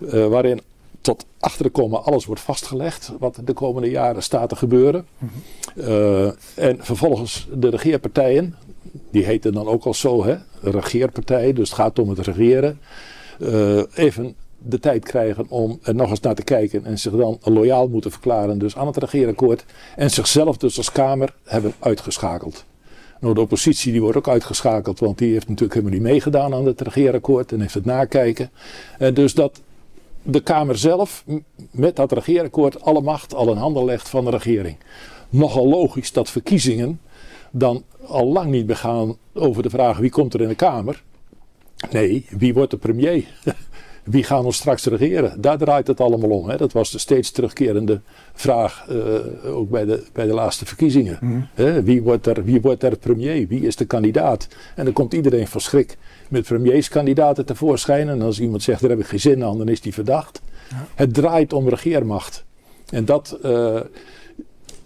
Uh, waarin tot achter de komma alles wordt vastgelegd. Wat de komende jaren staat te gebeuren. Uh, en vervolgens de regeerpartijen. Die heten dan ook al zo, hè? Regeerpartijen. Dus het gaat om het regeren. Uh, even de tijd krijgen om er nog eens naar te kijken en zich dan loyaal moeten verklaren dus aan het regeerakkoord en zichzelf dus als Kamer hebben uitgeschakeld. Nou, de oppositie die wordt ook uitgeschakeld, want die heeft natuurlijk helemaal niet meegedaan aan het regeerakkoord en heeft het nakijken. En dus dat de Kamer zelf met dat regeerakkoord alle macht al in handen legt van de regering. Nogal logisch dat verkiezingen dan al lang niet meer gaan over de vraag wie komt er in de Kamer. Nee, wie wordt de premier? wie gaan ons straks regeren? Daar draait het allemaal om. Hè? Dat was de steeds terugkerende vraag, uh, ook bij de, bij de laatste verkiezingen. Mm. Wie, wordt er, wie wordt er premier? Wie is de kandidaat? En dan komt iedereen van schrik met premierskandidaten tevoorschijn. En als iemand zegt, daar heb ik geen zin aan, dan is die verdacht. Ja. Het draait om regeermacht. En dat, uh,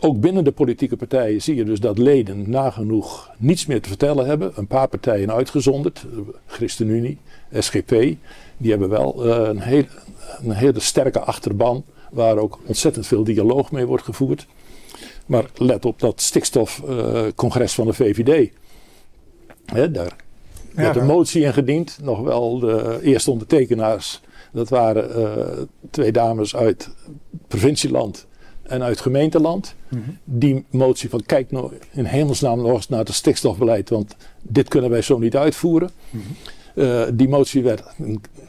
ook binnen de politieke partijen zie je dus dat leden nagenoeg niets meer te vertellen hebben. Een paar partijen uitgezonderd, ChristenUnie, SGP, die hebben wel uh, een, heel, een hele sterke achterban waar ook ontzettend veel dialoog mee wordt gevoerd. Maar let op dat stikstofcongres van de VVD. Hè, daar ja, werd een motie in gediend. Nog wel de eerste ondertekenaars. Dat waren uh, twee dames uit provincieland en uit gemeenteland. Mm -hmm. Die motie van kijk nou in hemelsnaam nog eens naar het stikstofbeleid. Want dit kunnen wij zo niet uitvoeren. Mm -hmm. Uh, die motie werd,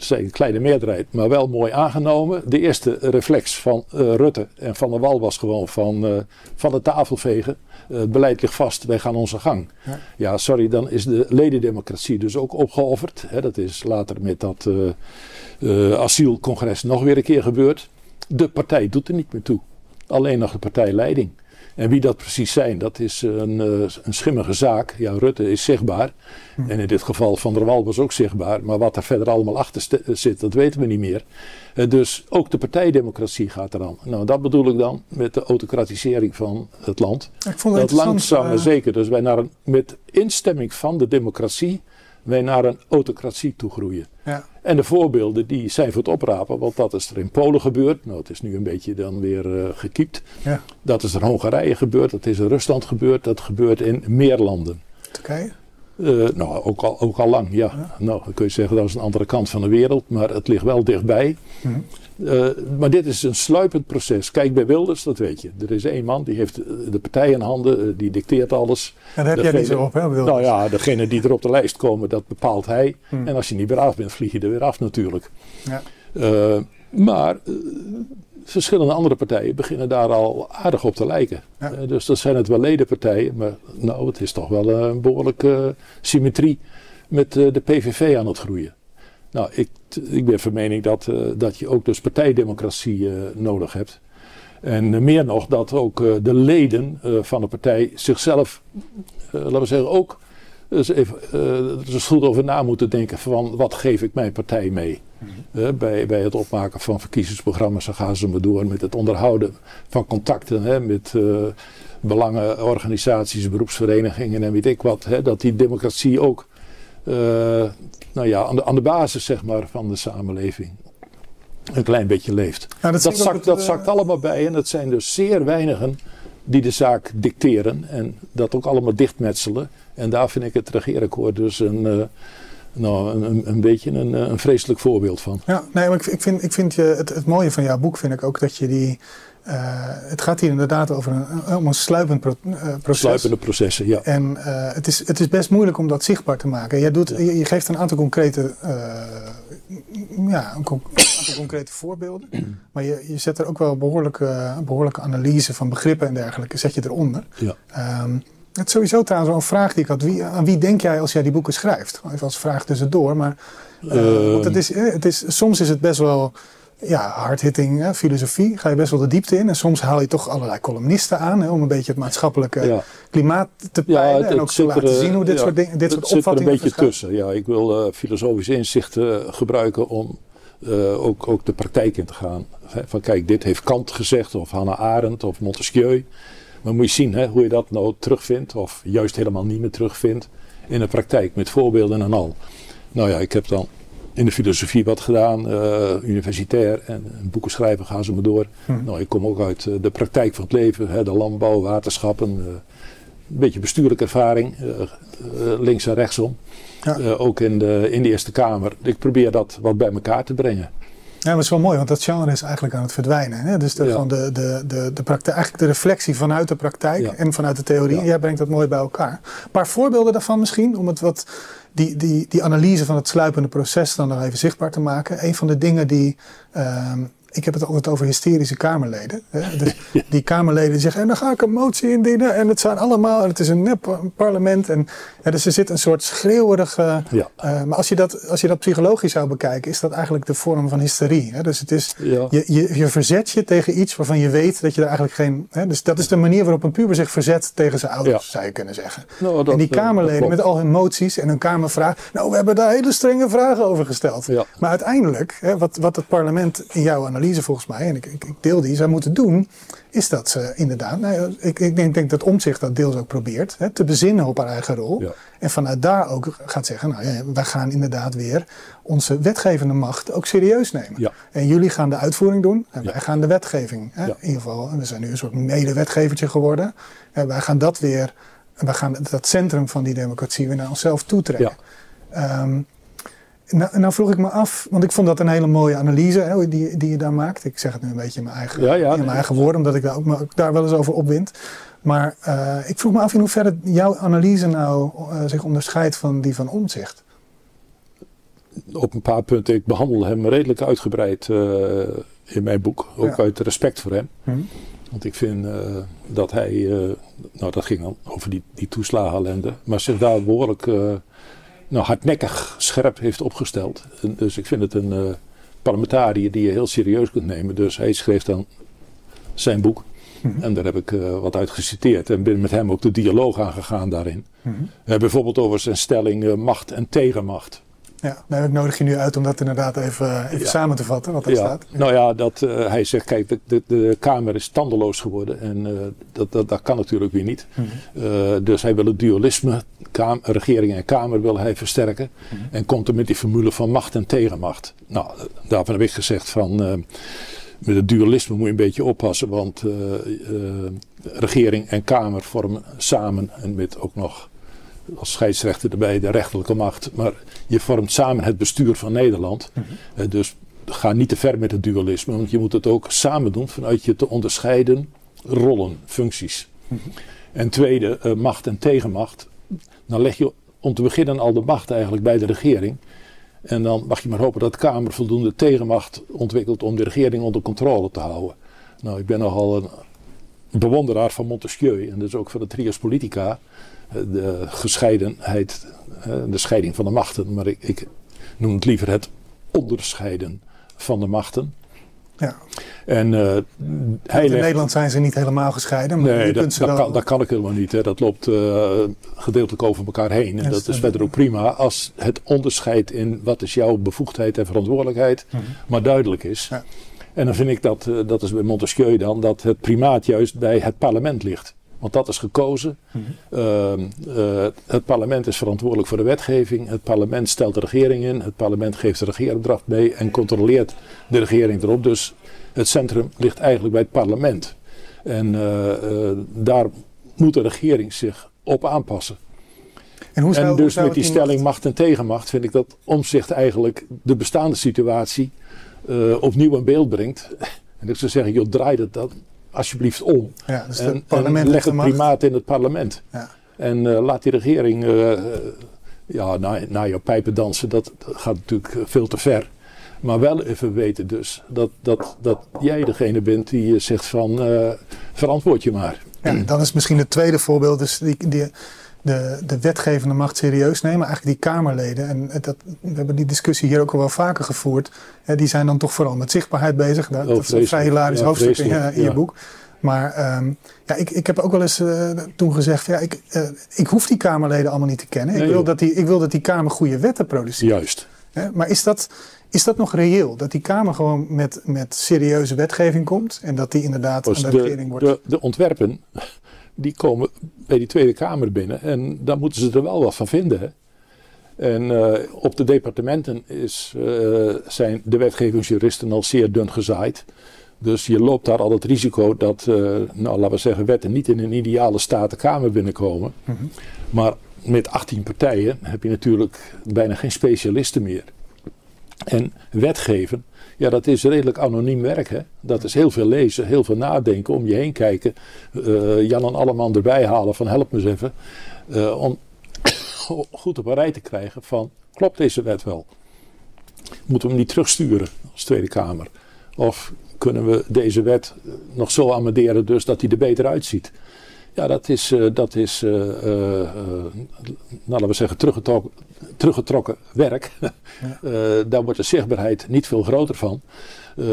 een kleine meerderheid, maar wel mooi aangenomen. De eerste reflex van uh, Rutte en Van der Wal was gewoon van, uh, van de tafel vegen. het beleid ligt vast, wij gaan onze gang. Ja. ja. sorry, dan is de ledendemocratie dus ook opgeofferd. Hè, dat is later met dat asielcongres nog weer een keer gebeurd. De partij doet er niet meer toe. Alleen nog de partijleiding. En wie dat precies zijn, dat is een, eh, een schimmige zaak. Ja, Rutte is zichtbaar. Hm. En in dit geval Van der Wal was ook zichtbaar. Maar wat er verder allemaal achter zit, dat weten we niet meer. Uh, dus ook de partijdemocratie gaat eraan. Nou, dat bedoel ik dan met de autocratisering van het land. Ik vond het dat langzaam maar uh... zeker. Dus wij naar een, met instemming van de democratie wij naar een autocratie toe groeien. Ja. En de voorbeelden die zijn voor het oprapen, want dat is er in Polen gebeurd. Nou, het is nu een beetje dan weer uh, gekiept. Ja. Dat is er in Hongarije gebeurd, dat is in Rusland gebeurd, dat gebeurt in meer landen. Turkije? Uh, nou, ook al, ook al lang, ja. ja. Nou, dan kun je zeggen dat is een andere kant van de wereld, maar het ligt wel dichtbij. Mm uh, maar dit is een sluipend proces. Kijk bij Wilders, dat weet je. Er is één man die heeft de partij in handen, die dicteert alles. En daar heb jij niet zo op, hè, Wilders? Nou ja, degene die er op de lijst komen, dat bepaalt hij. Mm. En als je niet meer af bent, vlieg je er weer af natuurlijk. Ja. Uh, maar verschillende andere partijen beginnen daar al aardig op te lijken. Ja. Uh, dus dat zijn het wel ledenpartijen, maar nou, het is toch wel een behoorlijke symmetrie met de PVV aan het groeien. Nou, ik, ik ben van mening dat, dat je ook dus partijdemocratie nodig hebt. En meer nog dat ook de leden van de partij zichzelf, laten we zeggen, ook dus even uh, dus goed over na moeten denken van wat geef ik mijn partij mee. Uh, bij, bij het opmaken van verkiezingsprogramma's gaan ze maar door met het onderhouden van contacten hè, met uh, belangenorganisaties, beroepsverenigingen en weet ik wat, hè, dat die democratie ook uh, nou ja, aan, de, aan de basis zeg maar, van de samenleving een klein beetje leeft. dat, dat, zakt, dat zakt allemaal bij en het zijn dus zeer weinigen die de zaak dicteren en dat ook allemaal dichtmetselen. En daar vind ik het regeerakkoord dus een, uh, nou, een, een, beetje een, een, vreselijk voorbeeld van. Ja, nee, maar ik, ik vind, ik vind je, het, het mooie van jouw boek vind ik ook dat je die uh, het gaat hier inderdaad over een, om een sluipend pro, uh, proces. Sluipende processen, ja. En uh, het, is, het is best moeilijk om dat zichtbaar te maken. Jij doet, je, je, geeft een aantal concrete, ja, een, aantal concrete voorbeelden. Maar je, je zet er ook wel behoorlijke, behoorlijke analyse van begrippen en dergelijke, zet je eronder. Ja. Um, het is sowieso trouwens wel een vraag die ik had. Wie, aan wie denk jij als jij die boeken schrijft? Even als vraag tussendoor. Maar, want het is, het is, soms is het best wel ja, hardhitting filosofie. Ga je best wel de diepte in. En soms haal je toch allerlei columnisten aan. Hè, om een beetje het maatschappelijke klimaat te peilen. Ja, en ook te laten zien hoe dit soort, dingen, dit soort opvattingen zit er een beetje tussen. Ja, ik wil uh, filosofische inzichten gebruiken om uh, ook, ook de praktijk in te gaan. Van kijk, dit heeft Kant gezegd. Of Hannah Arendt of Montesquieu. Maar moet je zien hè, hoe je dat nou terugvindt. Of juist helemaal niet meer terugvindt. In de praktijk. Met voorbeelden en al. Nou ja, ik heb dan in de filosofie wat gedaan, uh, universitair en boeken schrijven gaan ze me door. Hm. Nou, ik kom ook uit uh, de praktijk van het leven, hè, de landbouw, waterschappen, uh, een beetje bestuurlijke ervaring, links en rechtsom. Ja. ook in de, in de Eerste Kamer. Ik probeer dat wat bij elkaar te brengen. Ja, maar het is wel mooi, want dat genre is eigenlijk aan het verdwijnen. Hè? Dus de, ja. de, de, de, de praktijk, eigenlijk de reflectie vanuit de praktijk ja. en vanuit de theorie. Ja. Jij brengt dat mooi bij elkaar. Een paar voorbeelden daarvan misschien, om het wat die, die, die analyse van het sluipende proces dan nog even zichtbaar te maken. Een van de dingen die. Um, ik heb het altijd over hysterische Kamerleden. Hè? Dus die Kamerleden zeggen, en dan ga ik een motie indienen. En het zijn allemaal, en het is een nep parlement. En ja, dus er zit een soort schreeuwerige... Ja. Uh, maar als je, dat, als je dat psychologisch zou bekijken, is dat eigenlijk de vorm van hysterie. Hè? Dus het is, ja. je, je, je verzet je tegen iets waarvan je weet dat je er eigenlijk geen... Hè? Dus dat is de manier waarop een puber zich verzet tegen zijn ouders, zou je kunnen zeggen. Nou, dat, en die Kamerleden met al hun moties en hun Kamervraag... Nou, we hebben daar hele strenge vragen over gesteld. Maar uiteindelijk, hè, wat, wat het parlement in jouw analyse volgens mij, en ik, ik, ik deel die, zou moeten doen, is dat ze inderdaad, nou, ik, ik denk, denk dat Omtzigt dat deels ook probeert, hè, te bezinnen op haar eigen rol. Ja. En vanuit daar ook gaat zeggen, nou ja, wij gaan inderdaad weer onze wetgevende macht ook serieus nemen. Ja. En jullie gaan de uitvoering doen en wij gaan de wetgeving. Hè, in ieder geval, we zijn nu een soort medewetgevertje geworden. En wij gaan dat weer, wij gaan dat centrum van die democratie weer naar onszelf toetrekken. Um, nou, nou, vroeg ik me af, want ik vond dat een hele mooie analyse hè, die, die je daar maakt. Ik zeg het nu een beetje in mijn eigen, ja, ja, in mijn eigen woorden, omdat ik daar ook me, daar wel eens over opwind. Maar uh, ik vroeg me af in hoeverre jouw analyse nou uh, zich onderscheidt van die van omzicht. Op een paar punten. Ik behandel hem redelijk uitgebreid uh, in mijn boek. Ook uit respect voor hem. Hm. Want ik vind dat hij, nou dat ging dan over die, die toeslagenellende, maar zich daar behoorlijk nou, hardnekkig scherp heeft opgesteld. dus ik vind het een uh, parlementariër die je heel serieus kunt nemen. Dus hij schreef dan zijn boek. Mhm. En daar heb ik uh, wat uit geciteerd. En ben met hem ook de dialoog aangegaan daarin. Mm -hmm. bijvoorbeeld over zijn stelling macht en tegenmacht. Ja, nou, ik nodig je nu uit om dat inderdaad even, even samen te vatten, wat er staat. Nou ja, dat, uh, hij zegt, kijk, de, de, de, Kamer is tandeloos geworden en uh, dat, dat, dat kan natuurlijk weer niet. Mm -hmm. uh, dus hij wil het dualisme, kamer, regering en Kamer wil hij versterken. Mm -hmm. En komt er met die formule van macht en tegenmacht. Nou, daarvan heb ik gezegd van, met het dualisme moet je een beetje oppassen, want regering en Kamer vormen samen en met ook nog als scheidsrechter erbij de rechterlijke macht. Maar je vormt samen het bestuur van Nederland. Mm -hmm. dus ga niet te ver met het dualisme, want je moet het ook samen doen vanuit je te onderscheiden rollen, functies. Mm -hmm. En tweede, uh, macht en tegenmacht. Dan leg je om te beginnen al de macht eigenlijk bij de regering. En dan mag je maar hopen dat de Kamer voldoende tegenmacht ontwikkelt om de regering onder controle te houden. Nou, ik ben nogal een bewonderaar van Montesquieu en dus ook van de trias politica de gescheidenheid, de scheiding van de machten. Maar ik, ik noem het liever het onderscheiden van de machten. Ja. En, uh, in Nederland zijn ze niet helemaal gescheiden. Maar nee, dat, dat, kan, dat, kan, ik helemaal niet. Hè. Dat loopt uh, gedeeltelijk over elkaar heen. En dat is verder ook prima als het onderscheid in wat is jouw bevoegdheid en verantwoordelijkheid mm -hmm. maar duidelijk is. Ja. En dan vind ik dat, uh, dat is bij Montesquieu dan, dat het primaat juist bij het parlement ligt. want dat is gekozen. Ehm, eh, het parlement is verantwoordelijk voor de wetgeving. Het parlement stelt de regering in. Het parlement geeft de regeeropdracht mee en controleert de regering erop. Dus het centrum ligt eigenlijk bij het parlement. En eh, eh, daar moet de regering zich op aanpassen. En, hoe zou, en dus met die stelling macht... en tegenmacht vind ik dat omzicht eigenlijk de bestaande situatie opnieuw in beeld brengt. En ik zou zeggen, joh, draai dat, dat alsjeblieft om. Ja, dus en, en, leg het primaat in het parlement. Ja. En uh, laat die regering uh, ja, naar, naar jouw pijpen dansen. Dat, gaat natuurlijk veel te ver. Maar wel even weten dus dat, dat, dat jij degene bent die zegt van uh, verantwoord je maar. Ja, dan is misschien het tweede voorbeeld. Dus die, die, de, de wetgevende macht serieus nemen. Eigenlijk die Kamerleden. En dat, we hebben die discussie hier ook al wel vaker gevoerd. die zijn dan toch vooral met zichtbaarheid bezig. Dat, oh, dat is een vrij hilarisch ja, hoofdstuk in, je, in je boek. Maar um, ja, ik, ik heb ook wel eens uh, toen gezegd: ja, ik, uh, ik hoef die Kamerleden allemaal niet te kennen. ik, wil dat die, ik wil dat die Kamer goede wetten produceert. Juist. maar is dat, is dat nog reëel? Dat die Kamer gewoon met, met serieuze wetgeving komt en dat die inderdaad aan de, de regering wordt. De, de ontwerpen die komen bij die Tweede Kamer binnen. En daar moeten ze er wel wat van vinden. Hè? En uh, op de departementen is, uh, zijn de wetgevingsjuristen al zeer dun gezaaid. Dus je loopt daar al het risico dat, uh, nou, laten we zeggen, wetten niet in een ideale staat de Kamer binnenkomen. Mm -hmm. Maar met 18 partijen heb je natuurlijk bijna geen specialisten meer. En wetgeven, ja, dat is redelijk anoniem werk. Dat is heel veel lezen, heel veel nadenken, om je heen kijken. Uh, Jan en Alleman erbij halen van help me eens even. Uh, om goed op een rij te krijgen van, klopt deze wet wel? Moeten we hem niet terugsturen als Tweede Kamer? Of kunnen we deze wet nog zo amenderen dus dat hij er beter uitziet? Ja, dat is, uh, dat is uh, uh, laten we zeggen, teruggetrokken, teruggetrokken werk. Ja. daar wordt de zichtbaarheid niet veel groter van.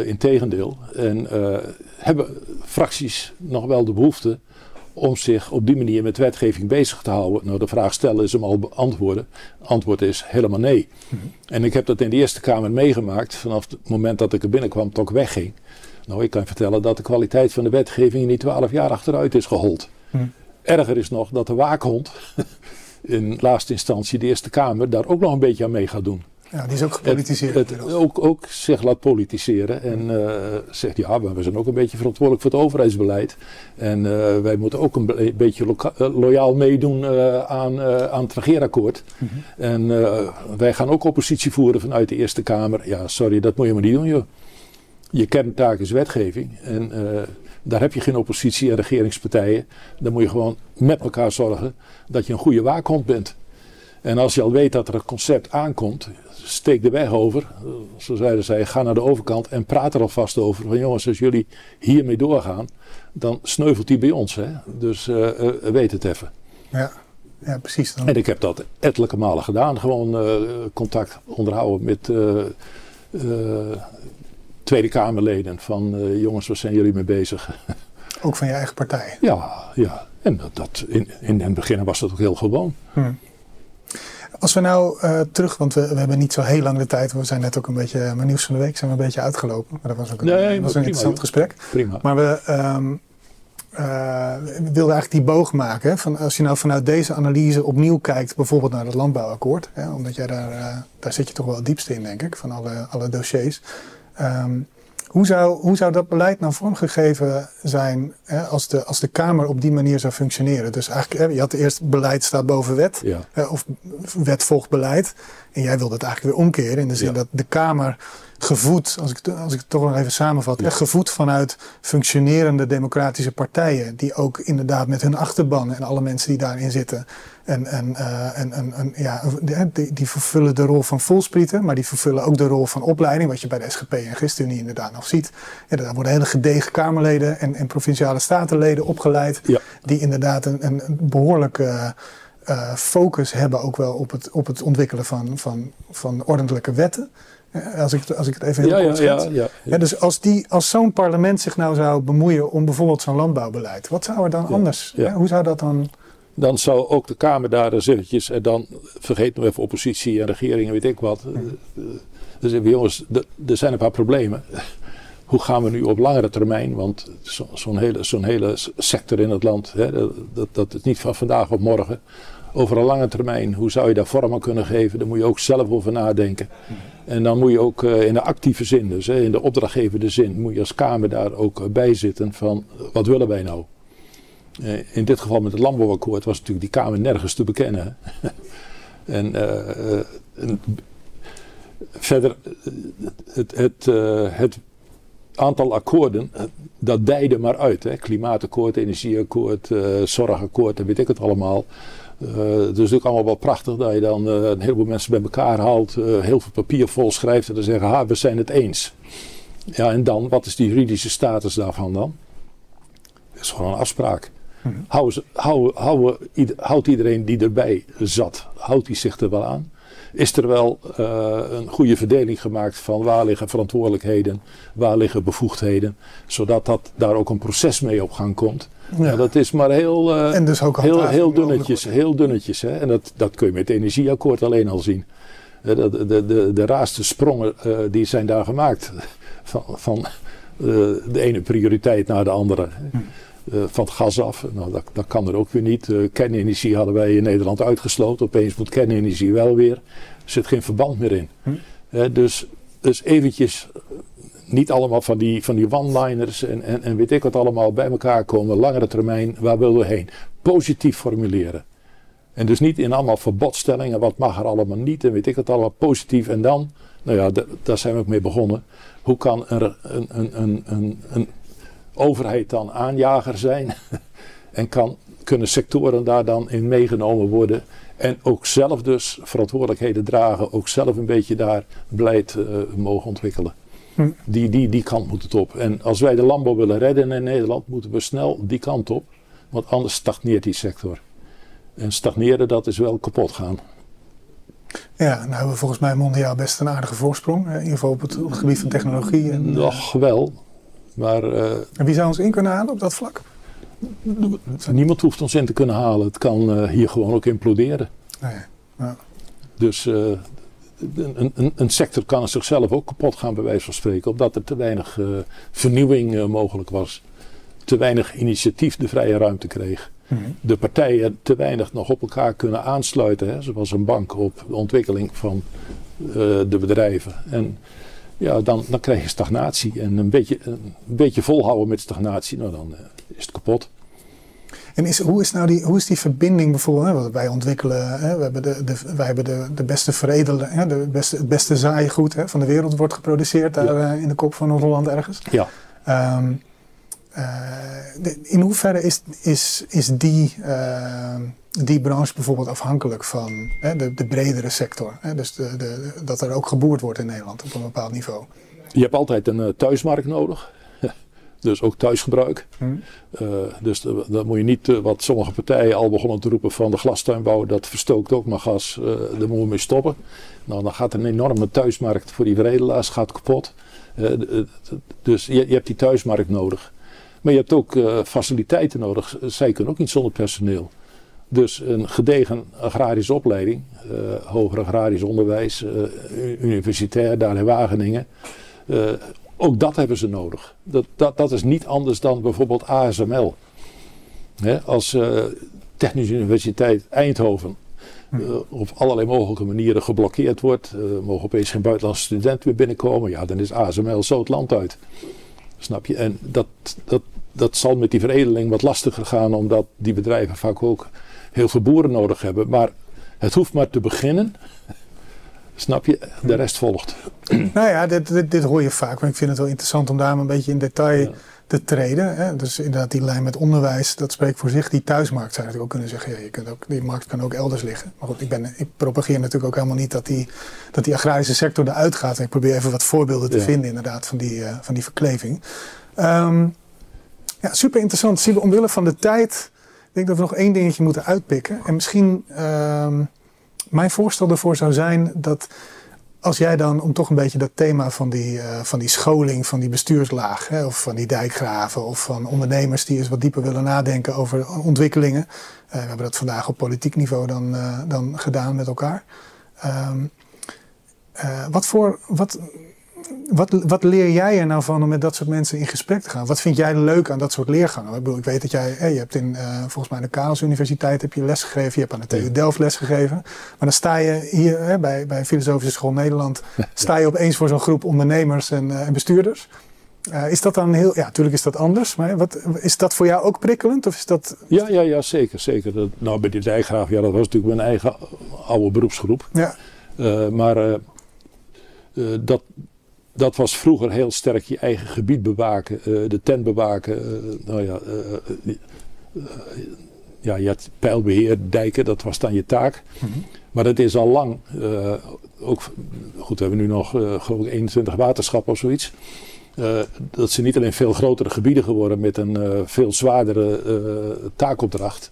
Integendeel. En hebben fracties nog wel de behoefte om zich op die manier met wetgeving bezig te houden? Nou, de vraag stellen is hem al beantwoorden. Antwoord is helemaal nee. Mhm. En ik heb dat in de Eerste Kamer meegemaakt vanaf het moment dat ik er binnenkwam tot ik wegging. Nou, ik kan vertellen dat de kwaliteit van de wetgeving in die twaalf jaar achteruit is gehold. Hm. Erger is nog dat de waakhond in laatste instantie de Eerste Kamer daar ook nog een beetje aan mee gaat doen. Ja, die is ook gepolitiseerd. Het, het ook, ook zich laat politiseren en uh, zegt ja, we zijn ook een beetje verantwoordelijk voor het overheidsbeleid. En uh, wij moeten ook een beetje eh, loyaal meedoen uh, aan, aan het regeerakkoord. Mm -hmm. En wij gaan ook oppositie voeren vanuit de Eerste Kamer. Ja, sorry, dat moet je maar niet doen joh. Je kerntaak is wetgeving. En daar heb je geen oppositie en regeringspartijen. Dan moet je gewoon met elkaar zorgen dat je een goede waakhond bent. En als je al weet dat er een concept aankomt, steek de weg over. Zo zeiden zij, ga naar de overkant en praat er alvast over. Van jongens, als jullie hiermee doorgaan, dan sneuvelt die bij ons. Hè? Dus uh, uh, weet het even. Ja, ja precies. Dan. En ik heb dat ettelijke malen gedaan. Gewoon uh, contact onderhouden met Tweede Kamerleden van uh, jongens, waar zijn jullie mee bezig? Ook van je eigen partij? Ja, ja. En dat, dat in, in het begin was dat ook heel gewoon. Hmm. Als we nou uh, terug, want we, we, hebben niet zo heel lang de tijd. We zijn net ook een beetje, mijn nieuws van de week zijn we een beetje uitgelopen. Maar dat was ook een, nee, was een interessant gesprek. Prima. Maar we, um, uh, we wilden eigenlijk die boog maken. Hè, van als je nou vanuit deze analyse opnieuw kijkt, bijvoorbeeld naar het landbouwakkoord. Hè, omdat jij daar, uh, daar zit je toch wel het diepste in, denk ik, van alle, alle dossiers. Um, hoe, zou, hoe zou dat beleid nou vormgegeven zijn hè, als, de, als de Kamer op die manier zou functioneren? Dus eigenlijk, hè, je had eerst beleid staat boven wet, ja. hè, of wet volgt beleid. En jij wilde het eigenlijk weer omkeren in de zin ja. dat de Kamer gevoed, als ik, als ik het toch nog even samenvat, ja. gevoed vanuit functionerende democratische partijen, die ook inderdaad met hun achterban en alle mensen die daarin zitten, en, en, en, en, ja, die, die, vervullen de rol van volsprieten, maar die vervullen ook de rol van opleiding, wat je bij de SGP en ChristenUnie inderdaad nog ziet. Ja, daar worden hele gedegen Kamerleden en, en provinciale statenleden opgeleid, ja. die inderdaad een, een behoorlijke uh, focus hebben ook wel op het, op het ontwikkelen van, van, van ordentelijke wetten. Als ik, als ik het even heel ja, kort ja, ja, ja, ja, Dus als, die, als zo'n parlement zich nou zou bemoeien om bijvoorbeeld zo'n landbouwbeleid, wat zou er dan anders? Hoe zou dat dan dan zou ook de Kamer daar en dan vergeet nog even oppositie en regering en weet ik wat. Dan zeggen we jongens, er zijn een paar problemen. hoe gaan we nu op langere termijn, want zo'n hele, zo'n hele sector in het land, hè, dat, dat is niet van vandaag op morgen. Over een lange termijn, hoe zou je daar vorm aan kunnen geven? Daar moet je ook zelf over nadenken. En dan moet je ook uh, in de actieve zin, dus hè, in de opdrachtgevende zin, moet je als Kamer daar ook bij zitten van wat willen wij nou? Uh, in dit geval met het landbouwakkoord was natuurlijk die Kamer nergens te bekennen. en, uh, en, verder, het, het, het aantal akkoorden, eh, dat dijde maar uit. Hè. Klimaatakkoord, energieakkoord, zorgakkoord en weet ik het allemaal. Uh, het is natuurlijk allemaal wel prachtig dat je dan uh, een heleboel mensen bij elkaar haalt, heel veel papier vol schrijft en dan zeggen, ha, we zijn het eens. Ja, en dan, wat is die juridische status daarvan dan? Dat is gewoon een afspraak. Houdt iedereen die erbij zat, houdt hij zich er wel aan? is er wel uh, een goede verdeling gemaakt van waar liggen verantwoordelijkheden, waar liggen bevoegdheden, zodat dat daar ook een proces mee op gang komt. Ja. dat is maar heel, uh, en dus ook heel, heel dunnetjes. Heel dunnetjes hè? En dat, dat kun je met het energieakkoord alleen al zien. De, de, de, de, de raarste sprongen uh, die zijn daar gemaakt. Van, van de ene prioriteit naar de andere. Hm. Uh, van het gas af. Nou, dat, dat kan er ook weer niet. Uh, kernenergie hadden wij in Nederland uitgesloten. Opeens moet kernenergie wel weer. Er zit geen verband meer in. Hm. Uh, dus, dus eventjes niet allemaal van die, van die one-liners en, en, en weet ik wat allemaal bij elkaar komen. Langere termijn, waar willen we heen? Positief formuleren. En dus niet in allemaal verbodstellingen, wat mag er allemaal niet en weet ik het allemaal positief. En dan, nou ja, daar zijn we ook mee begonnen. Hoe kan een, een, een, een, een overheid dan aanjager zijn. en kan, kunnen sectoren daar dan in meegenomen worden. En ook zelf dus verantwoordelijkheden dragen. Ook zelf een beetje daar beleid uh, mogen ontwikkelen. Hm. Die, die, die kant moet het op. En als wij de landbouw willen redden in Nederland, moeten we snel die kant op. Want anders stagneert die sector. En stagneren, dat is wel kapot gaan. Ja, nou hebben we volgens mij mondiaal best een aardige voorsprong. In ieder geval op het, op het gebied van technologie. En, Nog wel. Maar, uh, en wie zou ons in kunnen halen op dat vlak? Niemand hoeft ons in te kunnen halen. Het kan uh, hier gewoon ook imploderen. Nee. Ja. Dus uh, een, een, een, sector kan zichzelf ook kapot gaan, bij wijze van spreken, omdat er te weinig vernieuwing mogelijk was. Te weinig initiatief de vrije ruimte kreeg. Mm -hmm. De partijen te weinig nog op elkaar kunnen aansluiten, hè, zoals een bank op de ontwikkeling van de bedrijven. En ja, dan, dan krijg je stagnatie. En een beetje, een beetje volhouden met stagnatie, nou dan uh, is het kapot. En is, hoe, is nou die, hoe is die verbinding bijvoorbeeld? Hè, wat wij ontwikkelen, hè, we hebben de, de, wij hebben de, de beste veredelen, hè, de beste, het beste zaaigoed hè, van de wereld wordt geproduceerd daar ja. uh, in de kop van Noord-Holland ergens. Ja. Um, uh, de, in hoeverre is, is, is die, uh, die branche bijvoorbeeld afhankelijk van hè, de, de bredere sector? Hè? Dus de, de, dat er ook geboerd wordt in Nederland op een bepaald niveau. Je hebt altijd een uh, thuismarkt nodig. dus ook thuisgebruik. Hmm. dus dan moet je niet, wat sommige partijen al begonnen te roepen van de glastuinbouw, dat verstookt ook maar gas, daar moeten we mee stoppen. Nou, dan gaat een enorme thuismarkt voor die veredelaars gaat kapot. dus je, je hebt die thuismarkt nodig. Maar je hebt ook uh, faciliteiten nodig. Zij kunnen ook niet zonder personeel. Dus een gedegen agrarische opleiding, uh, hoger agrarisch onderwijs, uh, universitair daar in Wageningen. ook dat hebben ze nodig. Dat, dat, dat is niet anders dan bijvoorbeeld ASML. Hè, als Technische Universiteit Eindhoven op allerlei mogelijke manieren geblokkeerd wordt, mogen opeens geen buitenlandse studenten meer binnenkomen, ja, dan is ASML zo het land uit. Snap je? En dat, dat, dat zal met die veredeling wat lastiger gaan, omdat die bedrijven vaak ook heel veel boeren nodig hebben. Maar het hoeft maar te beginnen. Snap je? De rest volgt. Nou ja, dit, dit, dit, hoor je vaak. Maar ik vind het wel interessant om daar een beetje in detail te treden. Hè? Dus inderdaad, die lijn met onderwijs, dat spreekt voor zich. Die thuismarkt zou je natuurlijk ook kunnen zeggen. Ja, je kunt ook, die markt kan ook elders liggen. Maar goed, ik, ben, ik propageer natuurlijk ook helemaal niet dat die, dat die agrarische sector eruit gaat. En ik probeer even wat voorbeelden te vinden inderdaad van die, uh, van die verkleving. Um, ja, super interessant. Zien we omwille van de tijd. Ik denk dat we nog één dingetje moeten uitpikken. En misschien uh, mijn voorstel ervoor zou zijn dat als jij dan, om toch een beetje dat thema van die, uh, van die scholing, van die bestuurslaag, hè, of van die dijkgraven, of van ondernemers die eens wat dieper willen nadenken over ontwikkelingen. Uh, we hebben dat vandaag op politiek niveau dan, uh, dan gedaan met elkaar. Um, wat voor, wat, wat, wat leer jij er nou van om met dat soort mensen in gesprek te gaan? Wat vind jij leuk aan dat soort leergangen? Ik, bedoel, ik weet dat jij, je hebt in, uh, volgens mij aan de Karels Universiteit heb je les gegeven, je hebt aan de TU Delft les gegeven. Maar dan sta je hier hè, bij, bij Filosofische School Nederland, sta je opeens voor zo'n groep ondernemers en, uh, en bestuurders. Uh, is dat dan heel, ja, natuurlijk is dat anders, maar wat, is dat voor jou ook prikkelend? Of is dat... Ja, ja, ja zeker. zeker. Dat, nou, bij de dijgraaf, ja, dat was natuurlijk mijn eigen oude beroepsgroep. Ja. Maar dat, dat was vroeger heel sterk je eigen gebied bewaken, de tent bewaken. nou ja, ja, je had pijlbeheer, dijken, dat was dan je taak. Mm -hmm. Maar dat is al lang, ook, goed, we hebben nu nog geloof ik 21 waterschappen of zoiets. Dat ze niet alleen veel grotere gebieden geworden met een veel zwaardere taakopdracht.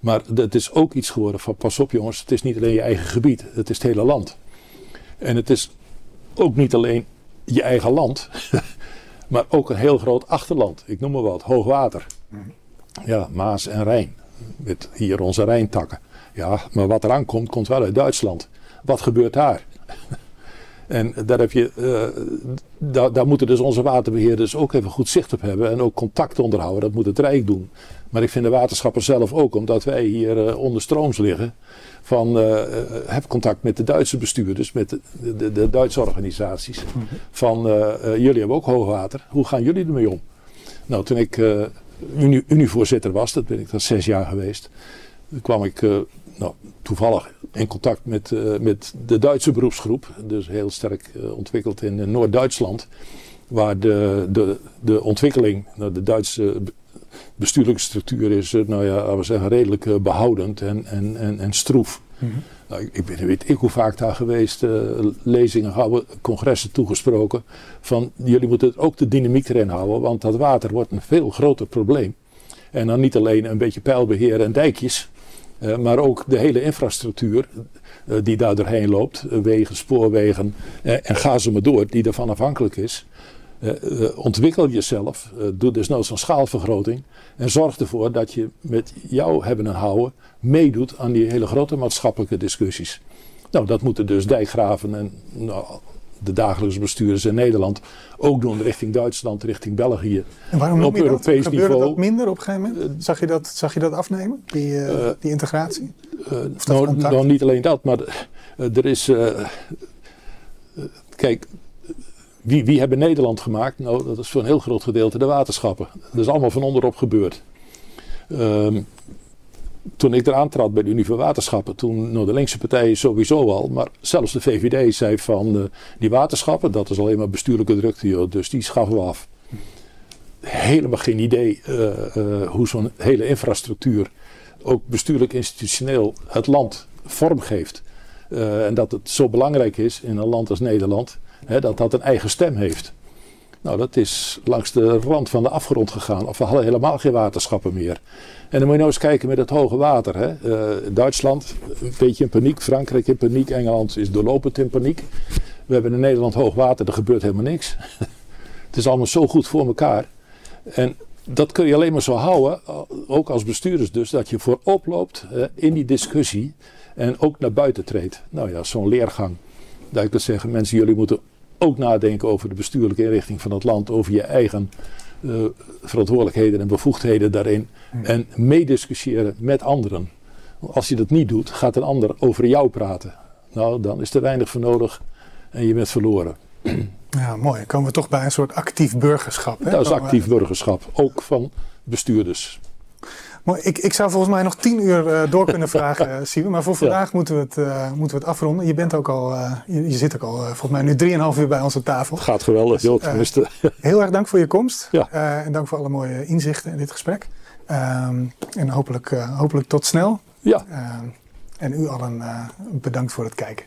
Maar het is ook iets geworden van pas op jongens, het is niet alleen je eigen gebied, het is het hele land. En het is ook niet alleen je eigen land, maar ook een heel groot achterland. Ik noem maar wat, hoogwater. Ja, Maas en Rijn. Met hier onze Rijntakken. Ja, maar wat eraan komt, komt wel uit Duitsland. Wat gebeurt daar? En daar, heb je, uh, daar, moeten dus onze waterbeheerders ook even goed zicht op hebben. En ook contact onderhouden. Dat moet het Rijk doen. Maar ik vind de waterschappen zelf ook, omdat wij hier uh, onder strooms liggen. Van uh, heb contact met de Duitse bestuurders, met de, de, de Duitse organisaties. Van jullie hebben ook hoogwater. Hoe gaan jullie ermee om? Nou, toen ik uni, univoorzitter was, dat ben ik dan zes jaar geweest. kwam ik nou, toevallig in contact met, uh, met de Duitse beroepsgroep. Dus heel sterk uh, ontwikkeld in Noord-Duitsland. Waar de, de, de ontwikkeling, nou, de Duitse bestuurlijke structuur is, nou ja, we zeggen, redelijk behoudend en, en, en, en stroef. Mm -hmm. nou, ik, ben weet ik hoe vaak daar geweest, lezingen houden, congressen toegesproken. Van jullie moeten ook de dynamiek erin houden, want dat water wordt een veel groter probleem. En dan niet alleen een beetje pijlbeheer en dijkjes. Uh, maar ook de hele infrastructuur uh, die daar doorheen loopt, uh, wegen, spoorwegen en ga ze maar door, die ervan afhankelijk is. ontwikkel jezelf, doe nou zo'n schaalvergroting en zorg ervoor dat je met jou hebben en houden meedoet aan die hele grote maatschappelijke discussies. Nou, dat moeten dus dijkgraven en nou, de dagelijkse bestuurders in Nederland ook doen richting Duitsland, richting België. En waarom op Europees dat? niveau. dat minder op een gegeven moment? Zag je dat, zag je dat afnemen, die, uh, die integratie? Uh, nou, nou, niet alleen dat, maar er is. kijk, wie, wie hebben Nederland gemaakt? Nou, dat is voor een heel groot gedeelte de waterschappen. Dat is allemaal van onderop gebeurd. Um, toen ik eraan trad bij de Unie voor Waterschappen, toen nou, de linkse partijen sowieso al, maar zelfs de VVD zei van uh, die waterschappen, dat is alleen maar bestuurlijke drukte, dus die schaffen we af. Helemaal geen idee uh, uh, hoe zo'n hele infrastructuur ook bestuurlijk institutioneel het land vormgeeft. en dat het zo belangrijk is in een land als Nederland, hè, dat dat een eigen stem heeft. Nou, dat is langs de rand van de afgrond gegaan. Of we hadden helemaal geen waterschappen meer. En dan moet je nou eens kijken met het hoge water. Hè. Uh, Duitsland een beetje in paniek, Frankrijk in paniek, Engeland is doorlopend in paniek. We hebben in Nederland hoog water, er gebeurt helemaal niks. het is allemaal zo goed voor elkaar. En dat kun je alleen maar zo houden, ook als bestuurders dus, dat je voorop loopt uh, in die discussie en ook naar buiten treedt. Nou ja, zo'n leergang. Dat ik dat zeggen, mensen, jullie moeten ook nadenken over de bestuurlijke inrichting van het land, over je eigen uh, verantwoordelijkheden en bevoegdheden daarin. Hmm. En meediscussiëren met anderen. Als je dat niet doet, gaat een ander over jou praten. Nou, dan is er weinig voor nodig en je bent verloren. Ja, mooi. Dan komen we toch bij een soort actief burgerschap. Hè? Dat is actief burgerschap, ook van bestuurders. Maar ik, ik zou volgens mij nog tien uur uh, door kunnen vragen, uh, Siebe. Maar voor vandaag ja. moeten, we het, uh, moeten we het afronden. Je, bent ook al, je, je, zit ook al volgens mij nu drieënhalf uur bij onze tafel. Gaat geweldig, dus, tenminste. heel erg dank voor je komst. Ja. en dank voor alle mooie inzichten in dit gesprek. Um, en hopelijk, hopelijk tot snel. Ja. en u allen bedankt voor het kijken.